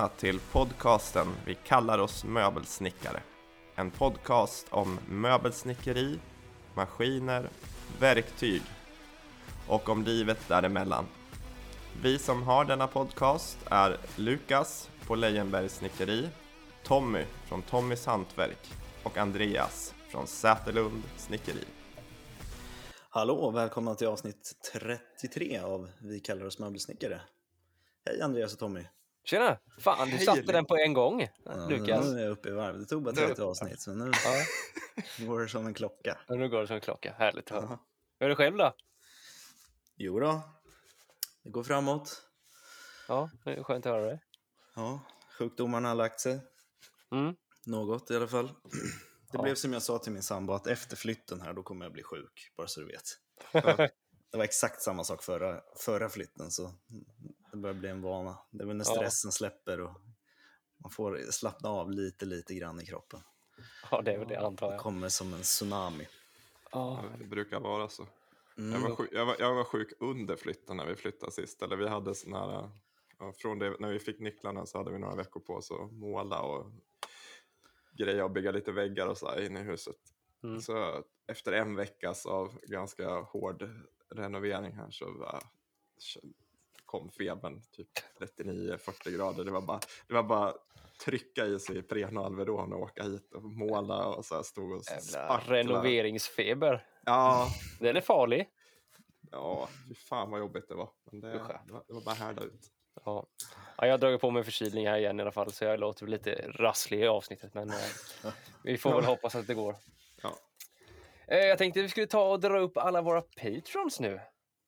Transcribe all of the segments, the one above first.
välkomna till podcasten Vi kallar oss möbelsnickare. En podcast om möbelsnickeri, maskiner, verktyg och om livet däremellan. Vi som har denna podcast är Lukas på Lejenbergs snickeri, Tommy från Tommys hantverk och Andreas från Säterlund snickeri. Hallå och välkomna till avsnitt 33 av Vi kallar oss möbelsnickare. Hej Andreas och Tommy. Tjena! Fan, du Hej, satte Eli. den på en gång, Ja, Lukas. Nu är jag uppe i varv. Det tog bara Du- 30 avsnitt så nu Ja, går det som en klocka. och nu går det som en klocka. Härligt att höra. Ja. Hur är det själv då? Jo då, det går framåt. Ja, det är skönt att höra det. Ja, sjukdomarna har lagt sig. Mm. Något i alla fall. Det Ja. blev som jag sa till min sambo att efter flytten här då kommer jag bli sjuk, bara så du vet. Ja. Det var exakt samma sak förra, förra flytten så det börjar bli en vana. Det är väl när Ja. stressen släpper och man får slappna av lite, lite grann i kroppen. Ja, det är väl det antar Det jag. kommer som en tsunami. Ja, Det brukar vara så. Jag Mm. var, sjuk, jag, var, jag var sjuk under flytten när vi flyttade sist. Eller vi hade sån här, ja, från det, när vi fick nycklarna så hade vi några veckor på oss att måla och greja och bygga lite väggar och så här inne i huset. Mm. Så efter en veckas av ganska hård renovering här så var, kom febern typ 39-40 grader. Det var bara, det var bara trycka i sig Ipren och Alvedon och åka hit och måla och så här stod och sparkla. renoveringsfeber. Ja, Den är farlig. Ja, fy fan vad jobbigt det var. Men det, det, var, det var bara härda ut. Ja. Ja, jag har dragit på mig förkylning här igen i alla fall, så jag låter lite rasslig i avsnittet, men eh, vi får väl hoppas att det går. Ja. Eh, jag tänkte vi skulle ta och dra upp alla våra patrons nu.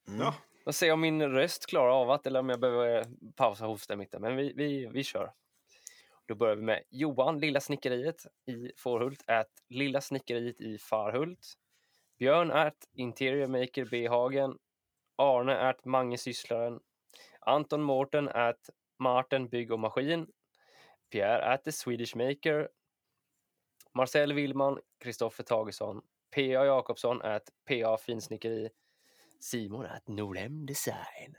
Mm. Ja, jag se om min röst klarar av att eller om jag behöver eh, pausa hosta mitt. Men vi, vi, vi kör. Då börjar vi med Johan, Lilla Snickeriet i Fårhult, at Lilla Snickeriet i Farhult. Björn at Interior Maker B Hagen. Arne at Mange Sysslaren. Anton Mårten at Martin Bygg och Maskin. Pierre at The Swedish Maker. Marcel Willman, Kristoffer Tagesson. P.A. Jakobsson at P.A. Finsnickeri. Simon ät Norhem Design.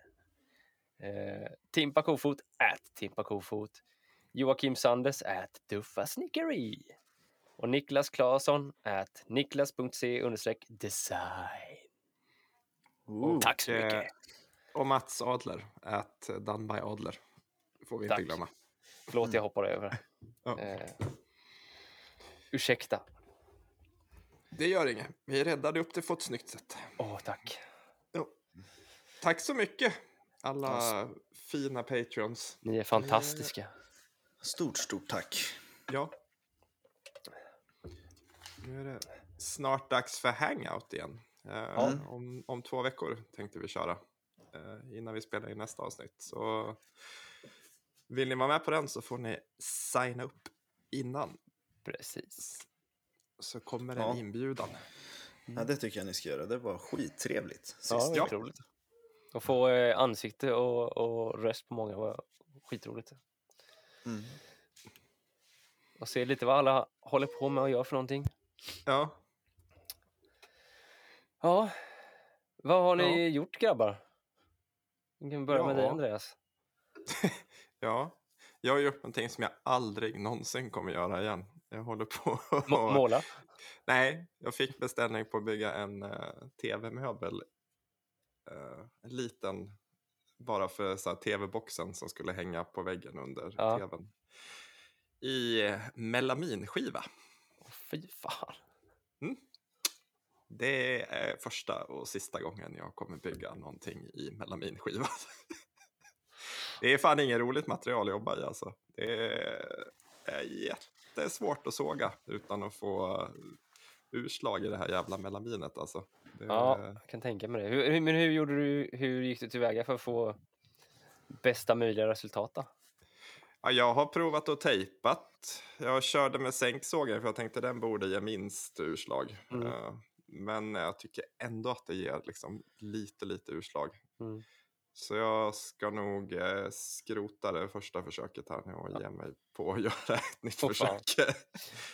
Eh, Timpa Kofot ät Timpa Kofot. Joakim Sanders ät Duffa Snickeri. Och Niklas Claesson niklas.c understreck design. Ooh. Tack så eh, mycket. och Mats Adler, ät Done by Adler. Får vi Tack. inte glömma. Förlåt, jag hoppar över. Ja. Eh, ursäkta. Det gör inget. Vi räddade upp det på ett snyggt sätt. Åh, tack. Tack så mycket, alla fina patreons. Ni är fantastiska. Stort, stort tack. Ja. Nu är det snart dags för hangout igen. Eh, Mm. om, om två veckor tänkte vi köra eh, innan vi spelar in nästa avsnitt. Så vill ni vara med på den så får ni signa upp innan. Precis. Så kommer en Ja. inbjudan. Ja, det tycker jag ni ska göra. Det var skittrevligt sist. Ja, det Ja. var roligt. Att få eh, ansikte och, och röst på många var skitroligt. Mm. Och se lite vad alla håller på med och gör för någonting. Ja, Ja, vad har ni Ja. gjort grabbar? Vi kan börja med dig Ja. Andreas. ja. Jag har gjort någonting som jag aldrig någonsin kommer göra igen. Jag håller på Må- måla? Nej, jag fick beställning på att bygga en uh, tv-möbel. Eh, en liten, bara för tv-boxen som skulle hänga på väggen under Ja. tvn. I melaminskiva. Åh, fy fan. Det är första och sista gången jag kommer bygga någonting i melaminskiva. det är fan inget roligt material att jobba i alltså. Det är jättesvårt att såga utan att få urslag i det här jävla melaminet alltså. Det, Ja, jag kan tänka mig det. Hur, men hur gjorde du, hur gick du tillväga för att få bästa möjliga resultat då? Ja, jag har provat att tejpat. Jag körde med sänksågen för jag tänkte den borde ge minst urslag. Mm. Eh, Men jag tycker ändå att det ger liksom lite, lite urslag. Mm. Så jag ska nog eh, skrota det första försöket här nu och ge mig på att göra ett nytt fan. försök.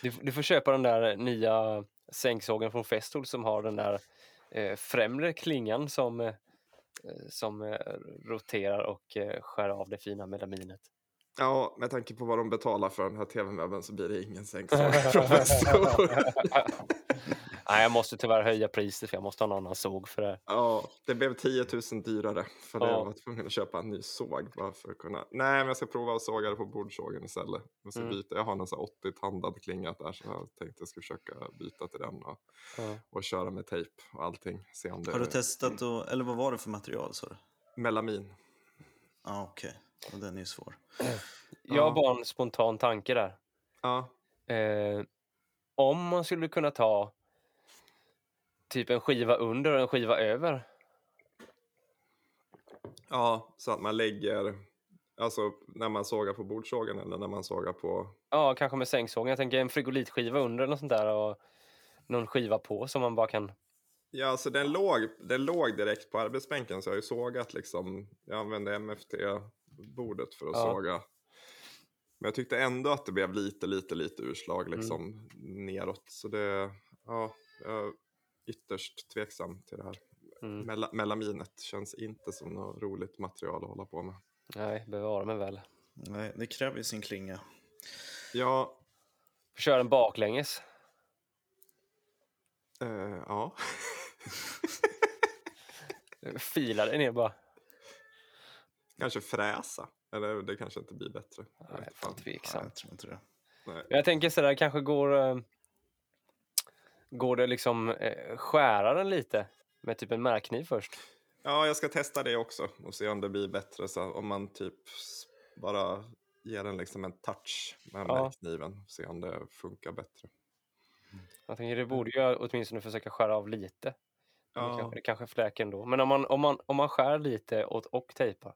Du, du får köpa den där nya sänksågen från Festool som har den där eh, främre klingan som, eh, som eh, roterar och skär av det fina melaminet. Ja, med tanke på vad de betalar för den här tv-möbeln så blir det ingen sängsåg från. Nej, jag måste tyvärr höja priset för jag måste ha en annan såg för det. Ja, det blev 10 000 dyrare för det. Ja. Jag var tvungen att köpa en ny såg bara för att kunna. Nej, men jag ska prova att såga det på bordsågen istället. Jag, ska Mm. byta. jag har en sån här 80-tandad klinga där så jag tänkte jag skulle försöka byta till den och, Ja. och köra med tejp och allting. Se om det Har du testat att, eller vad var det för material sa du? Melamin. Ja, okej. Och Den är ju svår. Jag har bara en spontan tanke där. Ja, Eh, om man skulle kunna ta typ en skiva under och en skiva över. ja, så att man lägger, alltså när man sågar på bordsågen eller när man sågar på Ja, kanske med sängsågen. Jag tänker en frigolitskiva under eller något sånt där och någon skiva på som man bara kan... Ja, alltså den låg, den låg direkt på arbetsbänken så jag har ju sågat liksom. Jag använde MFT-bordet för att Ja. såga. Men jag tyckte ändå att det blev lite, lite, lite urslag Mm. liksom neråt. Så det, ja, jag ytterst tveksam till det här. Mm. Mela, melaminet känns inte som något roligt material att hålla på med. Nej, bevara mig väl. Nej, det kräver ju sin klinga. Ja, Kör den baklänges. eh, ja. Fila dig ner bara. kanske fräsa. Eller det kanske inte blir bättre. Jag vet Nej, inte fan. Nej, jag tror inte det. Nej. Jag tänker sådär, kanske går... eh, Går det liksom eh, skära den lite med typ en märkkniv först? Ja, jag ska testa det också och se om det blir bättre. Så om man typ bara ger den liksom en touch med Ja. märkkniven. Se om det funkar bättre. Jag tänker det borde jag åtminstone försöka skära av lite. Men Det, Ja, kanske, det kanske fläker ändå. Men om man, om man, om man skär lite och, och tejpar.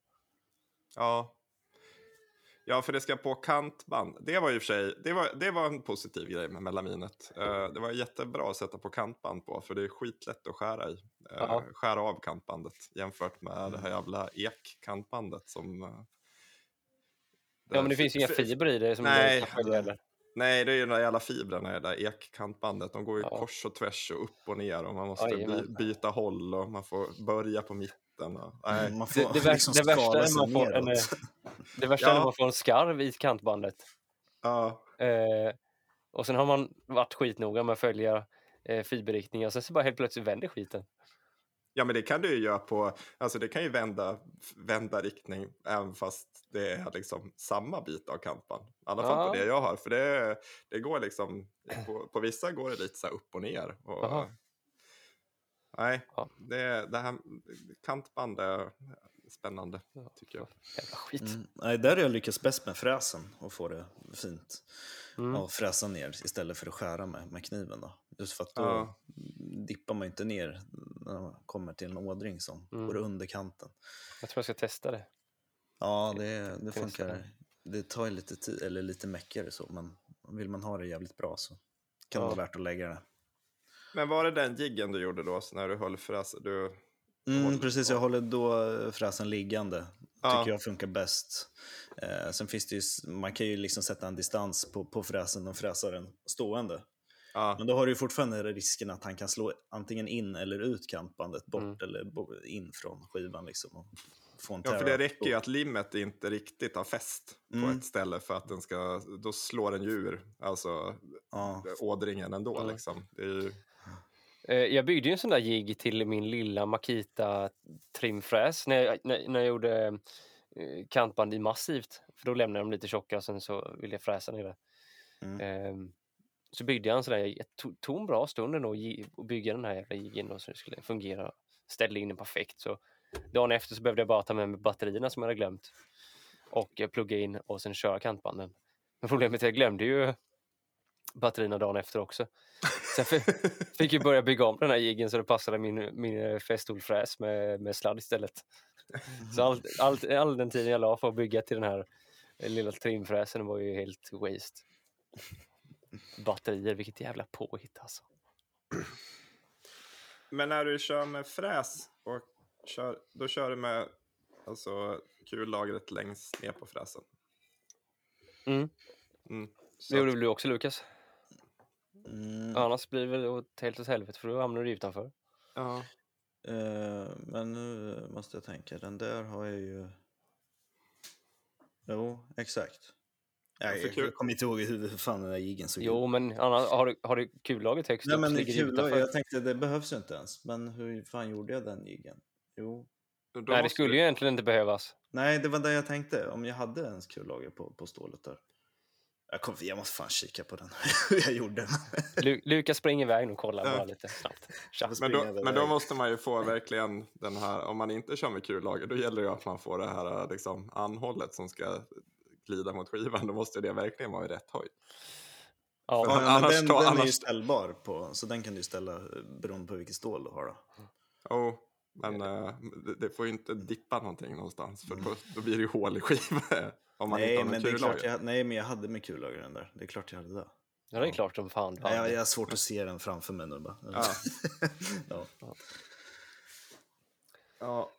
ja. Ja, för det ska på kantband. Det var ju för sig, det var, det var en positiv grej med melaminet. Eh, det var jättebra att sätta på kantband på, för det är skitlätt att skära i. Ja. Skära av kantbandet jämfört med det här jävla ek-kantbandet som... eh, Ja, men det finns ju inga fibrer i det som Nej, det. Nej, det är ju de där jävla fibrerna i det där ekkantbandet. De går ju Ja. kors och tvärs och upp och ner och man måste by byta håll och man får börja på mitten. Och, nej. Man får Det, det, vär, liksom det värsta är man får en, det värsta är när Ja. man får en skarv i kantbandet. Ja, Eh, och sen har man varit skitnoga med att följa eh, fiberriktningar. Sen så bara helt plötsligt vänder skiten. ja, men det kan du ju göra på, alltså det kan ju vända, vända riktning även fast det är liksom samma bit av kantband. I alla fall på Ja. det jag har, för det, det går liksom, på, på vissa går det lite så här upp och ner. Och, Aha. Nej, Ja. det, det här kantband är spännande tycker jag. Jävla skit. Mm. Nej, där har jag lyckats bäst med fräsen och få det fint. Mm. Ja, fräsa ner istället för att skära med, med kniven. Då. Just för att då Ja. dippar man inte ner när man kommer till en ådring som Mm. går under kanten. Jag tror jag ska testa det. Ja, det, det funkar. det. Tar ju lite tid, eller lite meckigare så, men vill man ha det jävligt bra så kan Ja. det vara värt att lägga det. Men var det den jiggen du gjorde då när du höll fräs? Du, Mm, precis, jag håller då fräsen liggande. Ja. Tycker jag funkar bäst. Eh, sen finns det ju, man kan ju liksom sätta en distans på, på fräsen och fräsa den stående. ja, Men då har du fortfarande risken att han kan slå antingen in eller ut kantbandet, bort Mm. eller in från skivan. Liksom, och få en ja, för det räcker ju att limmet inte riktigt har fäst på Mm. ett ställe för att den ska, då slår den ju ur, alltså Ja, ådringen ändå Mm. liksom. Det är ju, Jag byggde ju en sån där jigg till min lilla Makita trimfräs när jag, när, när jag gjorde eh, kantband i massivt. För då lämnade de lite tjocka och sen så ville jag fräsa ner det. Mm. Ehm, så byggde jag en sån där, det tog, en bra stund ändå att bygga den här jävla jiggen och så det skulle fungera. Ställde in den perfekt. Så dagen efter så behövde jag bara ta med mig batterierna som jag hade glömt. Och eh, plugga in och sen köra kantbanden. Men problemet är att jag glömde ju batterierna dagen efter också. Sen fi- fick jag börja bygga om den här jiggen så det passade min, min eh, festoolfräs med, med sladd istället. Så all, all, all den tiden jag la för att bygga till den här eh, lilla trimfräsen var ju helt waste. Batterier, vilket jävla påhitt alltså. Men när du kör med fräs, och kör, då kör du med alltså, kullagret längst ner på fräsen. Mm. Mm. Det Så gjorde att, väl du också Lukas? Mm, Annars blir det väl åt helt åt helvete för då hamnar du utanför. ja. eh, men nu måste jag tänka, den där har jag ju... Jo, exakt. Jag, för jag, jag kommer inte ihåg hur, hur fan den där jiggen såg ut. Jo, men annars, har, du, har du kullaget högst Nej upp men så det är ligger det kul, utanför. jag tänkte det behövs ju inte ens. Men hur fan gjorde jag den jiggen? Jo. Då Nej, det skulle du- ju egentligen inte behövas. Nej, det var det jag tänkte. Om jag hade ens kullager på, på stålet där. Jag, kom, jag måste fan kika på den, hur jag gjorde. Lu Lukas springer iväg och kollar Ja. bara lite snabbt. Men då, men då måste man ju få verkligen den här, om man inte kör med kullager, då gäller det ju att man får det här liksom, anhållet som ska glida mot skivan. Då måste det verkligen vara i rätt höjd. Ja, Ja, men annars den, tar- den är ju ställbar på, så den kan du ställa eh, beroende på vilket stål du har. Då. Oh, men eh, det, det får ju inte dippa någonting någonstans, för då, då blir det ju hål i skivan. Om man inte Nej har men, det är klart jag, nej, men jag hade med kullager den där. Det är klart jag hade det. ja, det är klart som fan. Nej, jag, jag har svårt att se den framför mig nu bara. Ja. ja. Ja.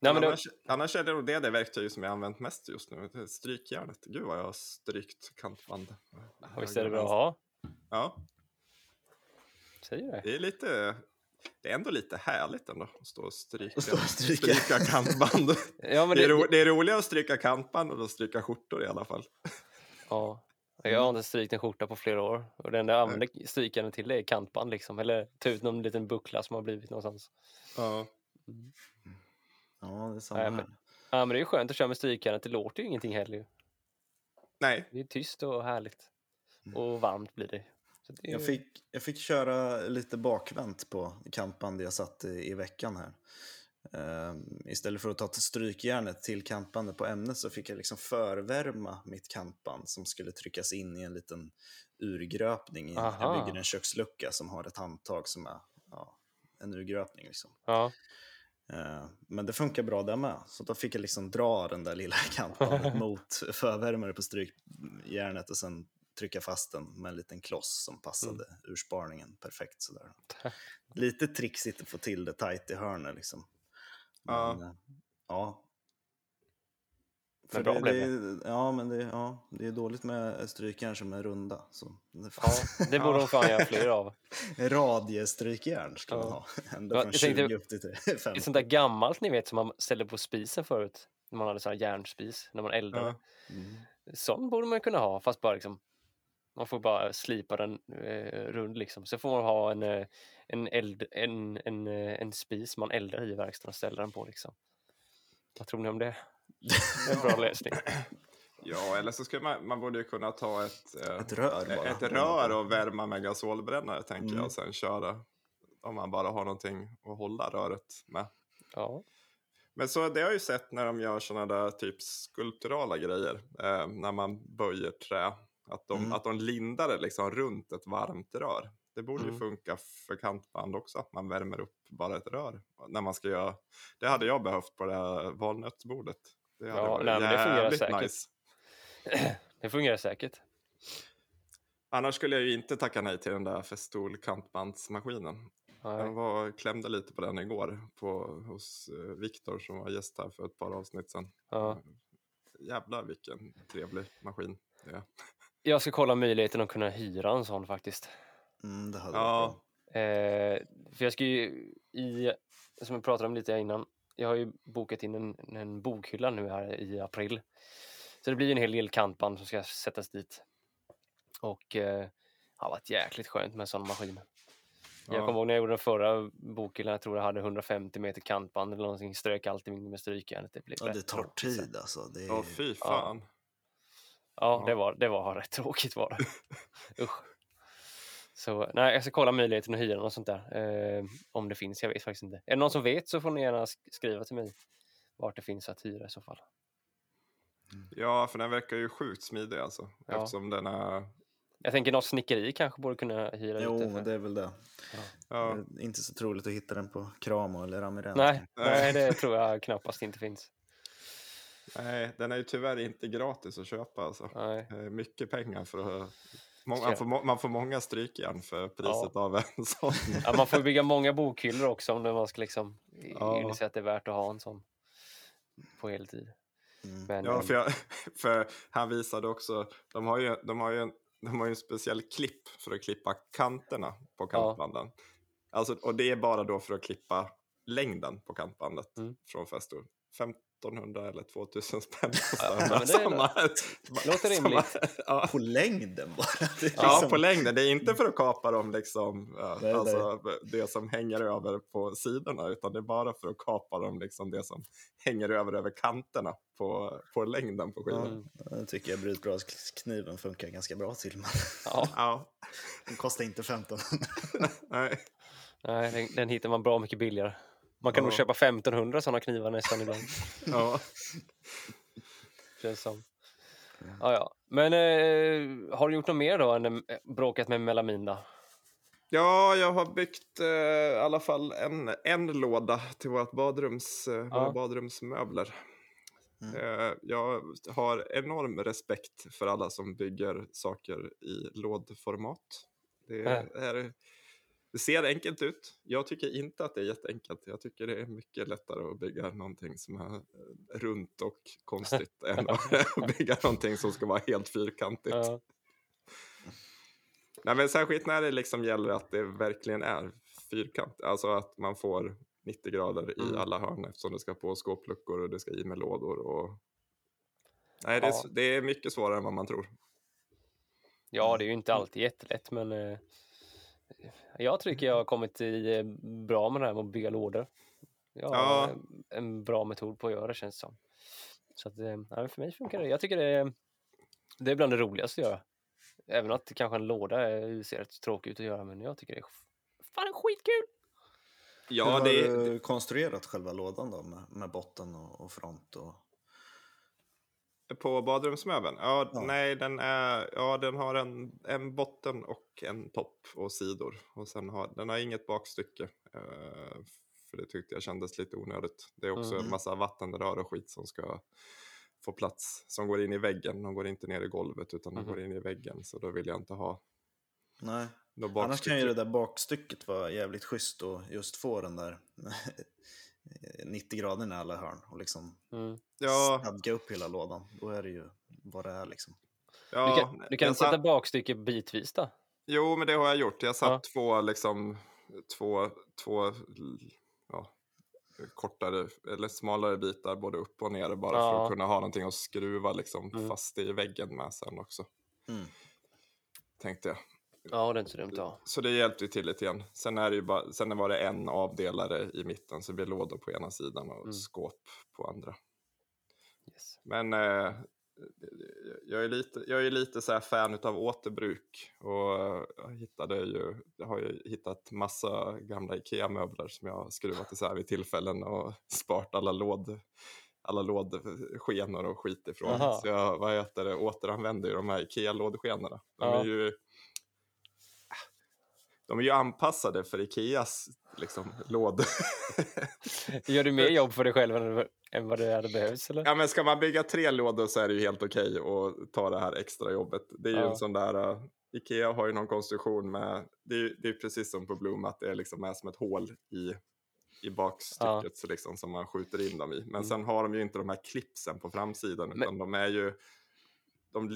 Nej, men det, annars, annars är det nog det, det verktyg som jag använt mest just nu. Det är strykjärnet. Gud vad jag har strykt kantband. ja, visst är det bra att ha? Ja, Säger det. det är lite... Det är ändå lite härligt ändå att stå och stryka, stå och stryka. stryka kantband. Ja, men det, är det, ro, det är roligare att stryka kantband och att stryka skjortor i alla fall. ja. Jag har inte strykt en skjorta på flera år. Och det enda jag använder strykande till det är kantband liksom. Eller ta ut någon liten buckla som har blivit någonstans. Ja. ja, det är samma Nej, men- här. Ja, men det är ju skönt att köra med strykjärnet. Det låter ju ingenting heller. Nej, Det är tyst och härligt. Och varmt blir det. Är Jag fick, jag fick köra lite bakvänt på kantband jag satt i, i veckan här. Ehm, istället för att ta till strykjärnet till kantbandet på ämnet så fick jag liksom förvärma mitt kantband som skulle tryckas in i en liten urgröpning. i- Jag Aha. bygger en kökslucka som har ett handtag som är ja, en urgröpning. Liksom. Ja. Eh, Men det funkar bra där med. Så då fick jag liksom dra den där lilla kantbandet mot förvärmare på strykjärnet och sen trycka fast den med en liten kloss som passade ursparningen perfekt. Sådär. Lite trixigt att få till det tajt i hörnet liksom. Ja. Men, eh, ja. Men bra det, blev det. Ja, men det, ja, det är dåligt med strykjärn som är runda. Så ja, det borde de fan göra fler av. Radiestrykjärn ska man Ja. ha. Ända Ja, från jag 20 tänkte- upp till 50. Ett sånt där gammalt ni vet som man ställde på spisen förut. När man hade sån här järnspis när man eldade. Ja. Mm. Sån borde man kunna ha fast bara liksom man får bara slipa den eh, rund liksom. Så får man ha en, eh, en, eld, en, en, eh, en spis man eldar i verkstaden och ställer den på liksom. Vad tror ni om det? Det är en bra lösning. ja eller så skulle man, man borde ju kunna ta ett, eh, Ett rör bara. ett rör och värma med gasolbrännare tänker Mm. jag och sen köra. Om man bara har någonting att hålla röret med. Ja. Men så det har jag ju sett när de gör sådana där typ skulpturala grejer. Eh, när man böjer trä. Att de, Mm. att de lindar det liksom runt ett varmt rör. Det borde ju Mm. funka för kantband också. Att man värmer upp bara ett rör. När man ska göra. Det hade jag behövt på det här valnötsbordet. Det hade Ja, varit nej, det fungerar säkert. nice. Det fungerar säkert. Annars skulle jag ju inte tacka nej till den där Festool kantbandsmaskinen. Nej. Jag var, klämde lite på den igår på, hos eh, Viktor som var gäst här för ett par avsnitt sedan. Ja. Jävlar vilken trevlig maskin det är. Jag ska kolla möjligheten att kunna hyra en sån faktiskt. Mm, det hade Ja. varit bra. Eh, för jag ska ju i, som jag pratade om lite innan, jag har ju bokat in en, en bokhylla nu här i april. Så det blir en hel del kantband som ska sättas dit. Och eh, det har varit jäkligt skönt med en sån maskin. Jag Ja. kommer ihåg när jag gjorde den förra bokhyllan, jag tror jag hade 150 meter kantband eller någonting, strök alltid med strykjärnet. Det blev Ja, det tar tid alltså. Det är... Åh fy fan. Ja, Ja. det var, det var rätt tråkigt var det. Usch. Så nej, jag ska kolla möjligheten att hyra något sånt där. Eh, om det finns, jag vet faktiskt inte. Är det någon som vet så får ni gärna sk- skriva till mig vart det finns att hyra i så fall. Ja, för den verkar ju sjukt smidig alltså. Ja. Eftersom den är... Jag tänker något snickeri kanske borde kunna hyra Jo, lite. För... det är väl det. Ja, Det är inte så troligt att hitta den på Kramo eller Amirant. Nej, Nej. nej, det tror jag knappast inte finns. Nej, den är ju tyvärr inte gratis att köpa alltså. Nej. Är mycket pengar för att... Man får, man får många strykjärn för priset av en sån. Ja, man får bygga många bokhyllor också om man ska liksom Ja. inse att det är värt att ha en sån på heltid. Mm. Men, Ja, eh, för, jag, för han visade också, de har ju, de har ju, en, de har ju en speciell klipp för att klippa kanterna på kantbanden. Alltså, och det är bara då för att klippa längden på kantbandet Mm. från Festool. 1500 eller 2000 spänn kostar Ja, det Samma- låter rimligt. ja. På längden bara. Det är Ja, liksom- på längden. Det är inte för att kapa dem, liksom, Nej, alltså, det som hänger över på sidorna, utan det är bara för att kapa dem, liksom, det som hänger över över kanterna på, på längden på skivan. Mm. Det tycker jag brytbradskniven funkar ganska bra till. Men Ja, Ja, den kostar inte 1500. nej. nej, den, den hittar man bra mycket billigare. Man kan Ja. nog köpa 1500 sådana knivar nästan ibland. Ja. Känns som. Ja, ja. Men eh, har du gjort något mer då än eh, bråkat med melamin då? Ja, jag har byggt eh, i alla fall en, en låda till vårt badrums, eh, våra Ja. badrumsmöbler. Mm. Eh, jag har enorm respekt för alla som bygger saker i lådformat. Det, är, det ser enkelt ut. Jag tycker inte att det är jätteenkelt. Jag tycker det är mycket lättare att bygga någonting som är eh, runt och konstigt än att bygga någonting som ska vara helt fyrkantigt. Ja. Nej, men särskilt när det liksom gäller att det verkligen är fyrkant. Alltså att man får 90 grader Mm. i alla hörn eftersom det ska på skåpluckor och det ska i med lådor. Och... Nej, det, är, det är mycket svårare än vad man tror. ja, det är ju inte alltid jättelätt, men eh, jag tycker jag har kommit i, eh, bra med det här med att bygga lådor. Jag har Ja. eh, en bra metod på att göra det känns det som. Så att, eh, ja, för mig funkar det. Jag tycker det är, det är bland det roligaste att göra. Även att kanske en låda är, ser rätt tråkigt ut att göra, men jag tycker det är fan skitkul! Hur Ja, har det, du konstruerat själva lådan då med, med botten och, och front? Och... på badrumsmöbeln? Ja, Ja. nej, den, är, ja, den har en, en botten och en topp och sidor. Och sen har, den har inget bakstycke. eh, för det tyckte jag kändes lite onödigt. Det är också Mm. en massa vattenrör och skit som ska få plats. Som går in i väggen. De går inte ner i golvet utan de Mhm. går in i väggen. Så då vill jag inte ha Nej. Annars kan ju det där bakstycket vara jävligt schysst och just få den där 90 grader i alla hörn och liksom Mm. Ja, stadga upp hela lådan. Då är det ju vad det är liksom. ja, Du kan, du kan sätta satt- bakstycke bitvis då? Jo, men det har jag gjort. Jag satt Ja. två, liksom, två, två ja, kortare eller smalare bitar både upp och ner bara för Ja. att kunna ha någonting att skruva liksom, Mm. fast i väggen med sen också. Mm. Tänkte jag. Ja, det är inte så dumt ha. Så det hjälpte ju till lite grann. Sen, är det bara, sen var det en avdelare i mitten så det blir lådor på ena sidan och Mm. skåp på andra. Yes. Men eh, jag är lite, jag är lite så här fan av återbruk och jag hittade ju, jag har ju hittat massa gamla Ikea-möbler som jag har skruvat isär vid tillfällen och sparat alla låd alla lådskenor och skit ifrån. Aha. Så jag vad heter det, återanvänder ju de här Ikea-lådskenorna. De, Ja. är ju, de är ju anpassade för Ikeas liksom, låd. Gör du mer jobb för dig själv än, vad det hade behövts eller? Ja, men ska man bygga tre lådor så är det ju helt okej att ta det här extra jobbet. Det är ju Ja. en sån där, uh, Ikea har ju någon konstruktion med, det är, det är precis som på Bloom att det är liksom är som ett hål i, i bakstycket så liksom, som man skjuter in dem i. Men Mm. sen har de ju inte de här clipsen på framsidan Men- utan de är ju, de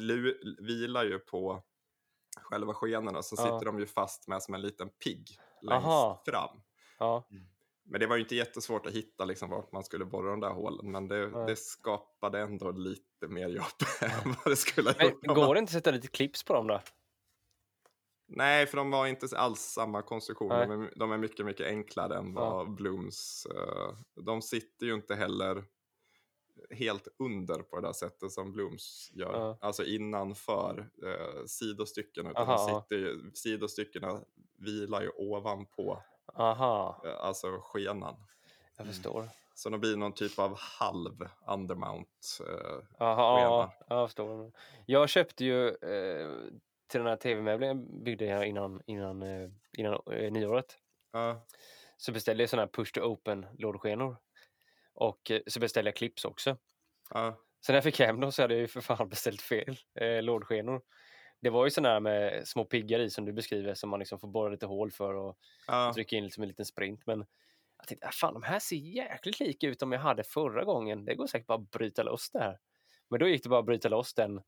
vilar ju på själva skenorna så Ja. sitter de ju fast med som en liten pigg längst Aha. fram. Ja, Men det var ju inte jättesvårt att hitta liksom vart man skulle borra de där hålen. Men det, Nej. det skapade ändå lite mer jobb än vad det skulle ha gjort. går det inte att sätta lite clips på dem då? Nej, för de var inte alls samma konstruktion. De är, de är mycket, mycket enklare än vad Blooms... eh, de sitter ju inte heller helt under på det där sättet som Blooms gör. Ja. Alltså innanför uh, sidostycken. Utan Aha, de sitter ju, sidostyckena vilar ju ovanpå Aha, uh, alltså skenan. jag Mm. förstår. Så de blir någon typ av halv undermount. eh, Aha, ja, jag förstår. Jag köpte ju eh, till den här tv-möbeln byggde jag innan, innan, eh, innan eh, nyåret. ja. Så beställde jag sådana här push to open lådskenor. Och eh, så beställde jag clips också. Ja, Så när jag fick hem dem så hade jag ju för fan beställt fel eh, lådskenor. Det var ju sådana här med små piggar i som du beskriver som man liksom får borra lite hål för och ja, trycka in liksom en liten sprint. Men jag tänkte, ah, fan de här ser jäkligt lika ut om jag hade förra gången. Det går säkert bara att bryta loss det här. Men då gick det bara att bryta loss den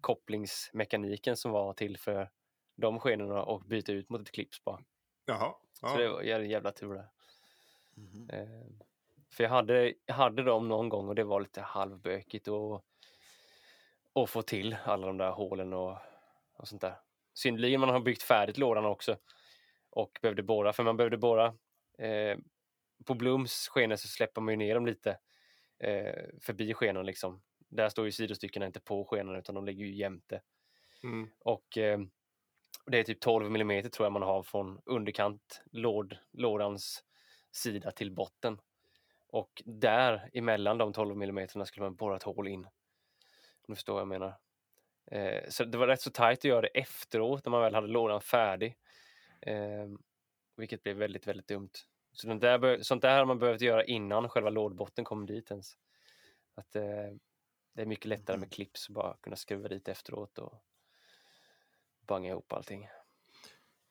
kopplingsmekaniken som var till för de skenorna och byta ut mot ett clips bara. jaha. Ja. Så det var en jävla tur där. Mhm. Eh, För jag hade, jag hade dem någon gång och det var lite halvbökigt och, och få till alla de där hålen och, och sånt där. Synnerligen man har byggt färdigt lådan också och behövde borra, för man behövde borra. Eh, på Blums skenor så släpper man ju ner dem lite eh, förbi skenan liksom. Där står ju sidostyckena inte på skenan utan de ligger ju jämte. Mm. Och eh, det är typ 12 mm tror jag man har från underkant låd, lådans sida till botten. Och där emellan de 12 mm skulle man borra ett hål in. Om du förstår vad jag menar. Eh, så det var rätt så tajt att göra det efteråt när man väl hade lådan färdig. Eh, vilket blev väldigt, väldigt dumt. Så den där, sånt där hade man behövt göra innan själva lådbotten kom dit ens. Att, eh, det är mycket lättare med clips och bara kunna skruva dit efteråt och banga ihop allting.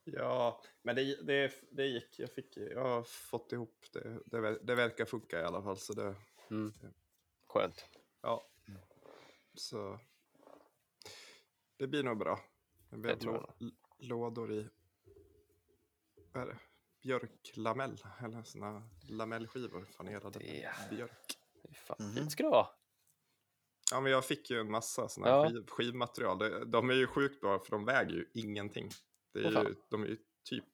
Ja, men det, det, det gick. Jag, fick, jag har fått ihop det. Det, det verkar funka i alla fall. Så det, Mm. Skönt. ja. Så det blir nog bra. Det blir Det tror lådor i vad är det? björklamell. Eller såna lamellskivor. Fanerade Det- björk. Fy Fan, Mhm. fint ska det vara. Ja, men jag fick ju en massa såna Ja. här skiv, skivmaterial. Det, de är ju sjukt bra för de väger ju ingenting. Det är ju, de är ju typ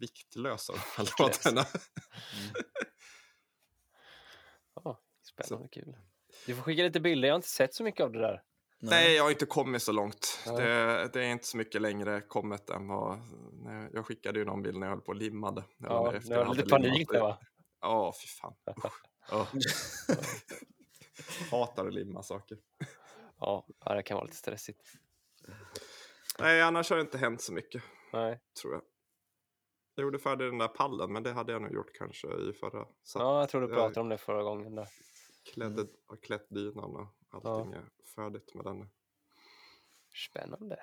viktlösa de här Viktlösa. lådorna. Ja, spännande kul. Du får skicka lite bilder, jag har inte sett så mycket av det där. Nej, jag har inte kommit så långt. Ja. Det, det är inte så mycket längre kommet än vad... nej, Jag skickade ju någon bild när jag höll på och limmade. Ja, efter du jag har hade lite panik där va? Ja, fy fan. Ja. Hatar att limma saker. Ja, ja, det kan vara lite stressigt. Nej, annars har det inte hänt så mycket, Nej. tror jag. Jag gjorde färdig den där pallen, men det hade jag nog gjort kanske i förra. Så Ja, jag tror du jag pratade om det förra gången. Där. klädde, har klätt dynan och allting är färdigt med den. nu. Spännande.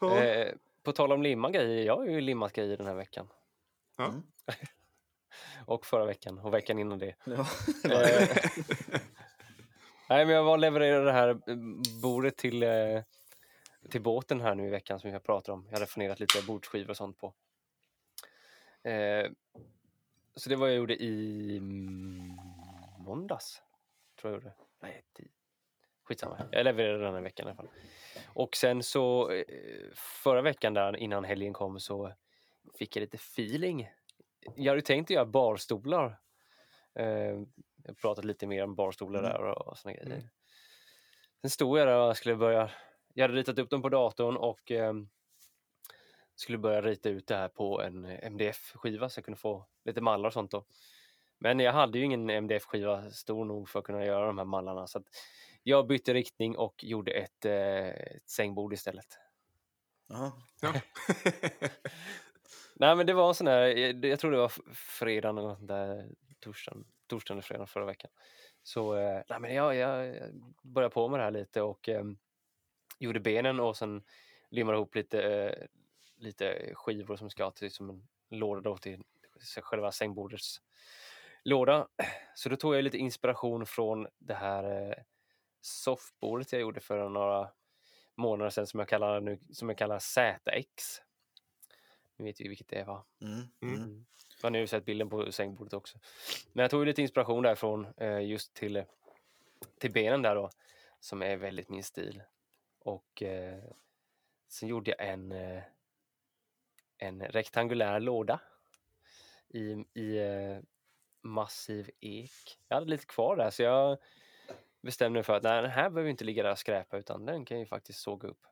Ja. Eh, på tal om limma grejer, jag har ju limmat grejer den här veckan. Ja. Mm. Och förra veckan och veckan innan det. Ja. Eh, nej, men jag var och levererade det här eh, bordet till, eh, till båten här nu i veckan som jag pratar om. Jag hade fanerat lite bordsskivor och sånt på. Eh, så det var jag gjorde i måndags. Tror jag gjorde. Nej, skitsamma. Jag levererade den här veckan i alla fall. Och sen så eh, förra veckan där innan helgen kom så fick jag lite feeling. Jag hade tänkt att göra barstolar. Eh, jag pratat lite mer om barstolar Mm. där och, och såna grejer. Mm. Sen stod jag där och skulle börja. Jag hade ritat upp dem på datorn och eh, skulle börja rita ut det här på en MDF-skiva så jag kunde få lite mallar och sånt då. Men jag hade ju ingen MDF-skiva stor nog för att kunna göra de här mallarna så att jag bytte riktning och gjorde ett, eh, ett sängbord istället. Ja. Ja. Nej men det var en sån där, jag jag tror det var fredagen eller något där, torsdagen, torsdagen eller fredagen förra veckan. Så eh, nej, men jag, jag, jag började på med det här lite och eh, gjorde benen och sen limmade ihop lite, eh, lite skivor som ska till som en låda då till själva sängbordets låda. Så då tog jag lite inspiration från det här eh, soffbordet jag gjorde för några månader sedan som jag kallar, nu, som jag kallar ZX. Ni vet ju vilket det är va? Mm. Mm. Mm. Mm. Man har ju sett bilden på sängbordet också. Men jag tog lite inspiration därifrån eh, just till, till benen där då, som är väldigt min stil. Och eh, sen gjorde jag en, eh, en rektangulär låda i, i eh, massiv ek. Jag hade lite kvar där så jag bestämde mig för att nej, den här behöver inte ligga där och skräpa utan den kan jag ju faktiskt såga upp.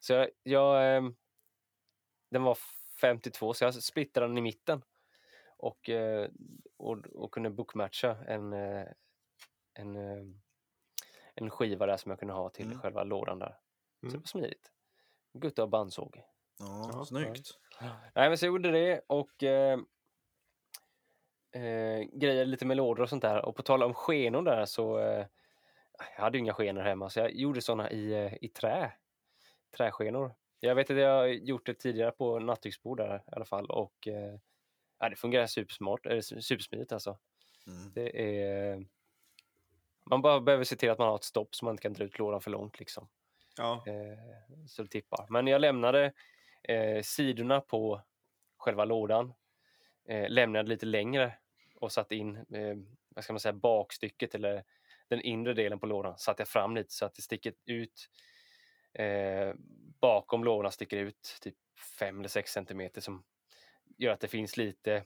Så jag, jag eh, den var 52 så jag splittrade den i mitten och, eh, och, och kunde bookmatcha en, eh, en, eh, en skiva där som jag kunde ha till Mm. själva lådan där. Mm. var smidigt. Gutta och bandsåg. Ja, Ja, snyggt. Nej men så gjorde det och eh, eh, grejade lite med lådor och sånt där. Och på tal om skenor där så eh, jag hade ju inga skenor hemma så jag gjorde såna i, eh, i trä. Träskenor. Jag vet att jag har gjort det tidigare på nattduksbord där i alla fall och eh, ja, det fungerar supersmart, eller supersmidigt alltså. Mm. Det är, man bara behöver se till att man har ett stopp så man inte kan dra ut lådan för långt liksom. Ja. Eh, så det tippar. Men jag lämnade eh, sidorna på själva lådan. Eh, lämnade lite längre och satt in eh, vad ska man säga, bakstycket eller den inre delen på lådan satte jag fram lite så att det sticker ut eh, bakom lådan sticker ut typ 5 eller 6 centimeter som gör att det finns lite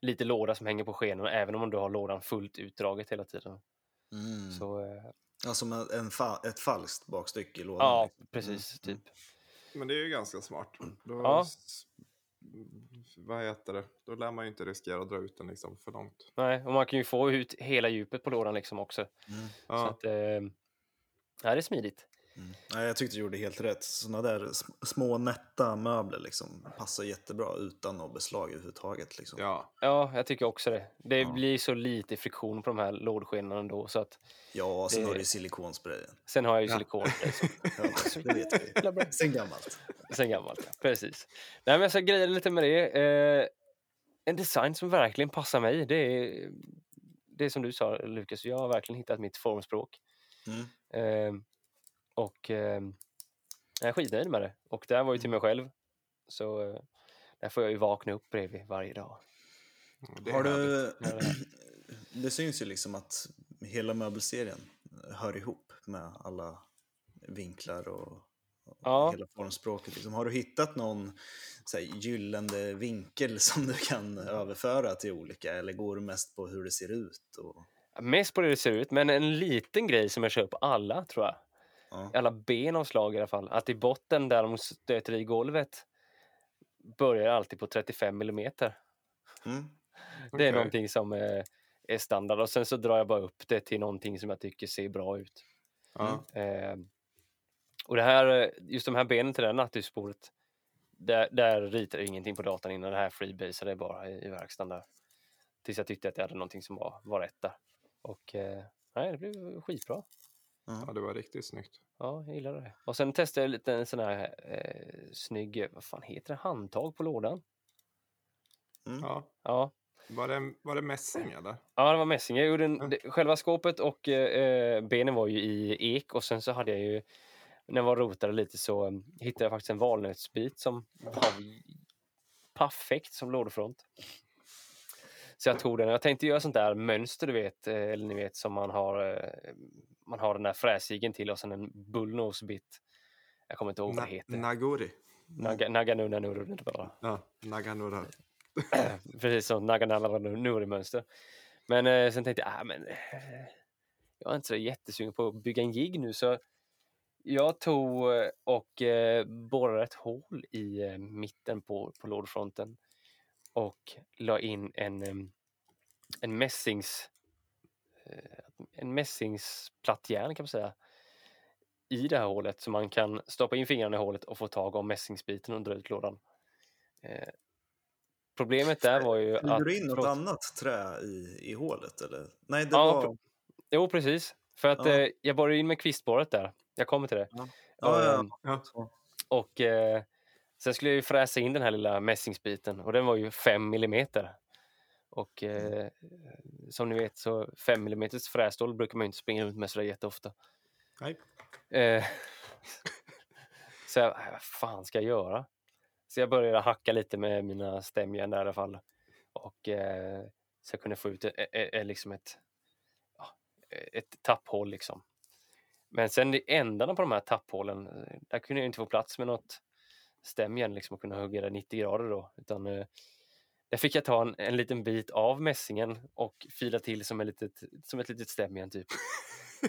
lite låda som hänger på skenorna även om du har lådan fullt utdraget hela tiden. Mm. Så, eh, Ja, som en, en fa ett falskt bakstycke i lådan. ja, liksom. precis. Mm. Typ. Men det är ju ganska smart. Då, Ja. s- Vad heter det? Då lär man ju inte riskera att dra ut den liksom för långt. Nej, och man kan ju få ut hela djupet på lådan liksom också. Mm. Så Ja, att, eh, ja, det är smidigt. Mm. Nej, jag tyckte du gjorde helt rätt. Sådana där sm- små nätta möbler liksom, passar jättebra utan något beslag överhuvudtaget. Liksom. ja. Ja, jag tycker också det. Det Ja. blir så lite friktion på de här lådskenorna ändå. Så att, Ja, sen Det- har du silikonsprayen. sen har jag ju Ja. silikon liksom, Ja, det vet vi. Sen gammalt. sen gammalt. Ja. Precis. Nej, men jag ska greja lite med det. Eh, en design som verkligen passar mig. Det är, det är som du sa Lukas, jag har verkligen hittat mitt formspråk. Mm. Eh, och eh, jag är skitnöjd med det. Och det här var ju till mig själv. Så eh, där får jag ju vakna upp bredvid varje dag. Det är Har du... Det- syns ju liksom att hela möbelserien hör ihop med alla vinklar och och Ja. hela formspråket. Liksom, har du hittat någon så här, gyllene vinkel som du kan överföra till olika eller går du mest på hur det ser ut? Och, Mest på det det ser ut, men en liten grej som jag kör på alla tror jag. Ja. Alla benavslag i alla fall. Att i botten där de stöter i golvet börjar alltid på 35 millimeter. Mm. Det är någonting som är, är standard och sen så drar jag bara upp det till någonting som jag tycker ser bra ut. Ja. Eh, och det här, eh, just de här benen till det här nattduksbordet, där, där ritar jag ingenting på datorn innan. Det här freebasade bara i, i verkstaden där. Tills jag tyckte att jag hade någonting som var, var rätt där. Och eh, nej, det blev skitbra. Ja, det var riktigt snyggt. Ja, jag gillar det. Och sen testade jag lite en sån här eh, snygg, vad fan heter det, handtag på lådan. Mm. Ja. Ja, Var, det, var det mässing eller? ja det var mässing. Jag gjorde en, Mm. det, själva skåpet och eh, benen var ju i ek och sen så hade jag ju, när jag var rotade lite så um, hittade jag faktiskt en valnötsbit som var perfekt som lådefront. Så jag tog den. Jag tänkte göra sånt där mönster, du vet, eh, eller ni vet som man har, eh, man har den där fräsigen till och sen en bullnosebit. Jag kommer inte ihåg vad det heter. Nagori. Naga, Naganuna Nuru bara. Ja, Naganura. Precis som Naganala Nuri-mönster. Men eh, sen tänkte jag, ah, men eh, jag är inte så jättesugen på att bygga en jigg nu så jag tog eh, och eh, borrade ett hål i mitten på, på lådfronten och la in en, en mässings eh, en mässingsplattjärn kan man säga i det här hålet så man kan stoppa in fingrarna i hålet och få tag om mässingsbiten och dra ut lådan. Eh, problemet där var ju att... du in något förlåt. annat trä i, i hålet? Eller? Nej, det Ja, var... pre- Jo, precis. För att Ja. eh, jag borrade in med kvistborret där. Jag kommer till det. Ja. Ja, ja, Ja. Och eh, sen skulle jag ju fräsa in den här lilla mässingsbiten och den var ju 5 millimeter. Och eh, som ni vet så 5 millimeters frässtål brukar man inte springa runt med sådär jätteofta. Nej. Eh, så jag, äh, vad fan ska jag göra? Så jag började hacka lite med mina stämjärn där i alla fall. Och eh, så jag kunde få ut e- e- e- liksom ett, ett tapphål liksom. Men sen i ändarna på de här tapphålen, eh, där kunde jag inte få plats med något stämjärn liksom och kunna hugga det 90 grader då. Utan eh, där fick jag ta en, en liten bit av mässingen och fila till som, ett litet, som ett litet stämjärn typ.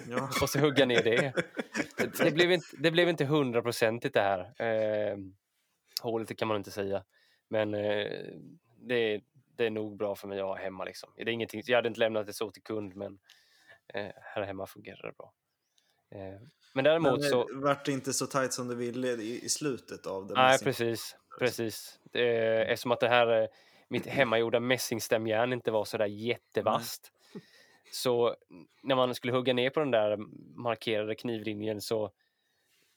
Ja. Och så hugga ner det. Det blev inte, det blev inte hundraprocentigt det här. Eh, hålet kan man inte säga. Men eh, det, det är nog bra för mig att ha hemma. Liksom. Det är ingenting, jag hade inte lämnat det så till kund men eh, här hemma fungerar det bra. Eh, men däremot Men så... eh, vart det inte så tajt som du ville i, i slutet av det? Nej, precis. precis. Det, eftersom att det här, eh, mitt hemmagjorda mässingstämjärn inte var så där jättevast. Så när man skulle hugga ner på den där markerade knivlinjen så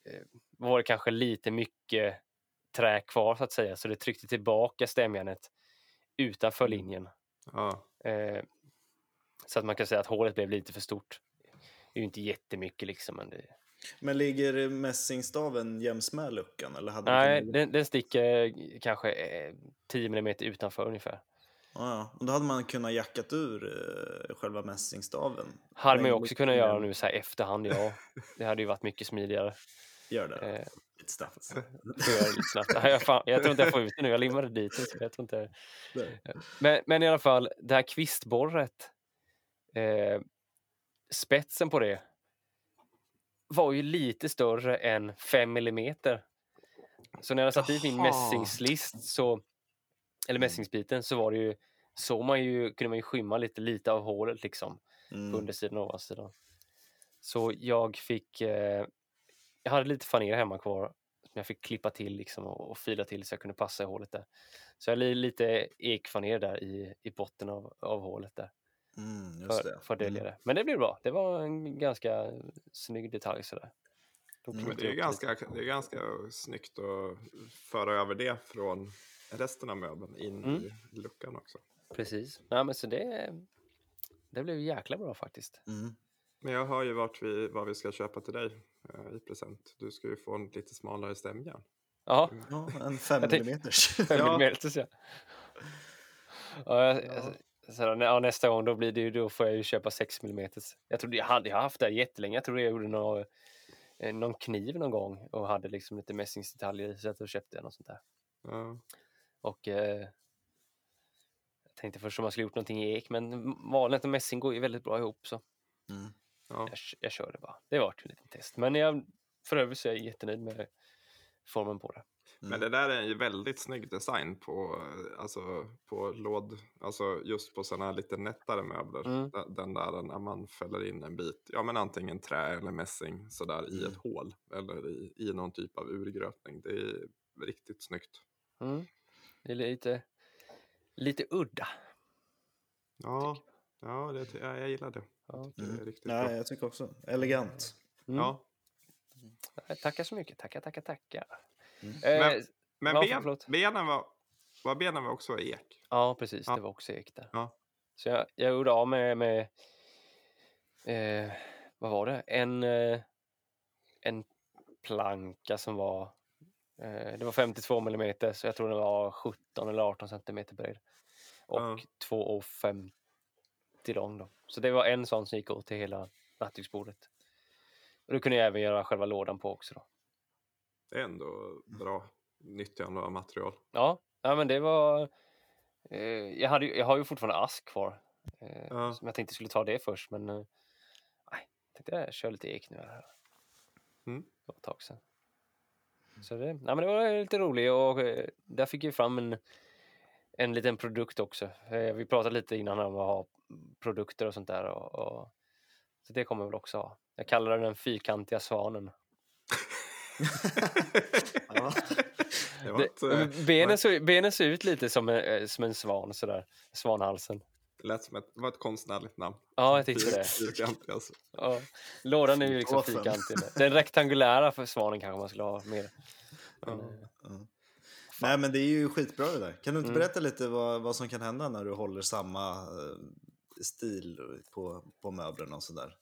eh, var det kanske lite mycket trä kvar så att säga. Så det tryckte tillbaka stämjärnet utanför linjen. Ja. Eh, så att man kan säga att hålet blev lite för stort. Det är ju inte jättemycket liksom. Men det, Men ligger mässingstaven jäms med luckan? Eller hade nej, den, den sticker kanske eh, 10 mm utanför ungefär. ja. Och då hade man kunnat jackat ur eh, själva mässingstaven. Hade man ju också kunnat göra nu så här efterhand, ja. Det hade ju varit mycket smidigare. Gör det. Eh, Lite snabbt. det lite snabbt. Jag, fan, jag tror inte jag får ut det nu, jag limmade dit det. Jag tror inte... Men, men i alla fall, det här kvistborret, eh, spetsen på det var ju lite större än 5 millimeter. Så när jag satte dit min mässingslist, så, eller mässingsbiten, så var det ju, så man ju, kunde man ju skymma lite, lite av hålet liksom på Mm. undersidan och ovansidan. Så jag fick, eh, jag hade lite faner hemma kvar som jag fick klippa till liksom och, och fila till så jag kunde passa i hålet där. Så jag hade lite ekfaner där i, i botten av, av hålet där Mm, just för, det. för att dölja det. Men det blev bra. Det var en ganska snygg detalj sådär. Mm, det är ganska, det är ganska snyggt att föra över det från resten av möbeln in Mm. i luckan också. Precis. Nej, men så det, det blev jäkla bra faktiskt. Mm. Men jag hör ju vart vi, vad vi ska köpa till dig eh, i present. Du ska ju få en lite smalare stämjärn. Ja, Ja, en 5 Jag tänkte- millimeters. fem Ja. millimeter så. Ja, jag, jag, så ja, nästa gång då, blir det, ju- då får jag ju köpa 6 mm. Jag trodde jag hade jag har haft det här jättelänge. Jag trodde jag gjorde någon, eh, någon kniv någon gång och hade liksom lite mässingsdetaljer i så att då köpte jag något sånt där. Ja. Och eh, jag tänkte först om man skulle gjort någonting i ek, men valnät och mässing går ju väldigt bra ihop så Mm. Ja. jag, jag körde bara. Det var ett litet test. Men jag, för övrigt så är jag jättenöjd med formen på det. Men det där är en ju väldigt snygg design på, alltså, på låd, alltså just på sådana här lite nättare möbler. Mm. Den, där när man fäller in en bit, ja men antingen trä eller mässing sådär i Mm. ett hål eller i, i någon typ av urgröpning. Det är riktigt snyggt. Mm. Det är lite, lite udda. Ja, ja, det, ja jag gillar det. Ja. Det är Mm. riktigt Nej, bra. jag tycker också. Elegant. Mm. Ja. Tackar så mycket. Tackar, tackar, tackar. Mm. Eh, Men- Men ben, förlåt. benen, var, var benen var också ek. ja, precis. Ja. Det var också ek där. Ja. Så jag, jag gjorde av med, med eh, vad var det? En, eh, en planka som var eh, det var 52 millimeter så jag tror den var 17 eller 18 centimeter bred. Och Ja. 2,50 lång då. Så det var en sån som gick åt till hela nattduksbordet. Och då kunde jag även göra själva lådan på också då. Det är ändå bra nyttjande av material. Ja, ja men det var... Eh, jag, hade, jag har ju fortfarande ask kvar. Eh, Ja. Som jag tänkte skulle ta det först, men... Eh, nej, jag tänkte jag kör lite ek nu. Här. Mm. Det var ett tag sedan. Så det, nej, men det var lite roligt och eh, där fick jag fram en, en liten produkt också. Eh, vi pratade lite innan om att ha produkter och sånt där. Och, och, så det kommer jag väl också ha. Jag kallar den den fyrkantiga svanen. Ja. Det eh, benen, ser ut lite som en, eh, som en svan, sådär. Svanhalsen. det lät som ett, det var ett konstnärligt namn. Ja, jag tyckte det. Fyrkantig alltså. Ja. Lådan är ju liksom fyrkantig. Den rektangulära för svanen kanske man skulle ha mer. Men, eh, Ja. Nej, men det är ju skitbra det där. Kan du inte Mm. berätta lite vad, vad som kan hända när du håller samma stil på, på möblerna och sådär?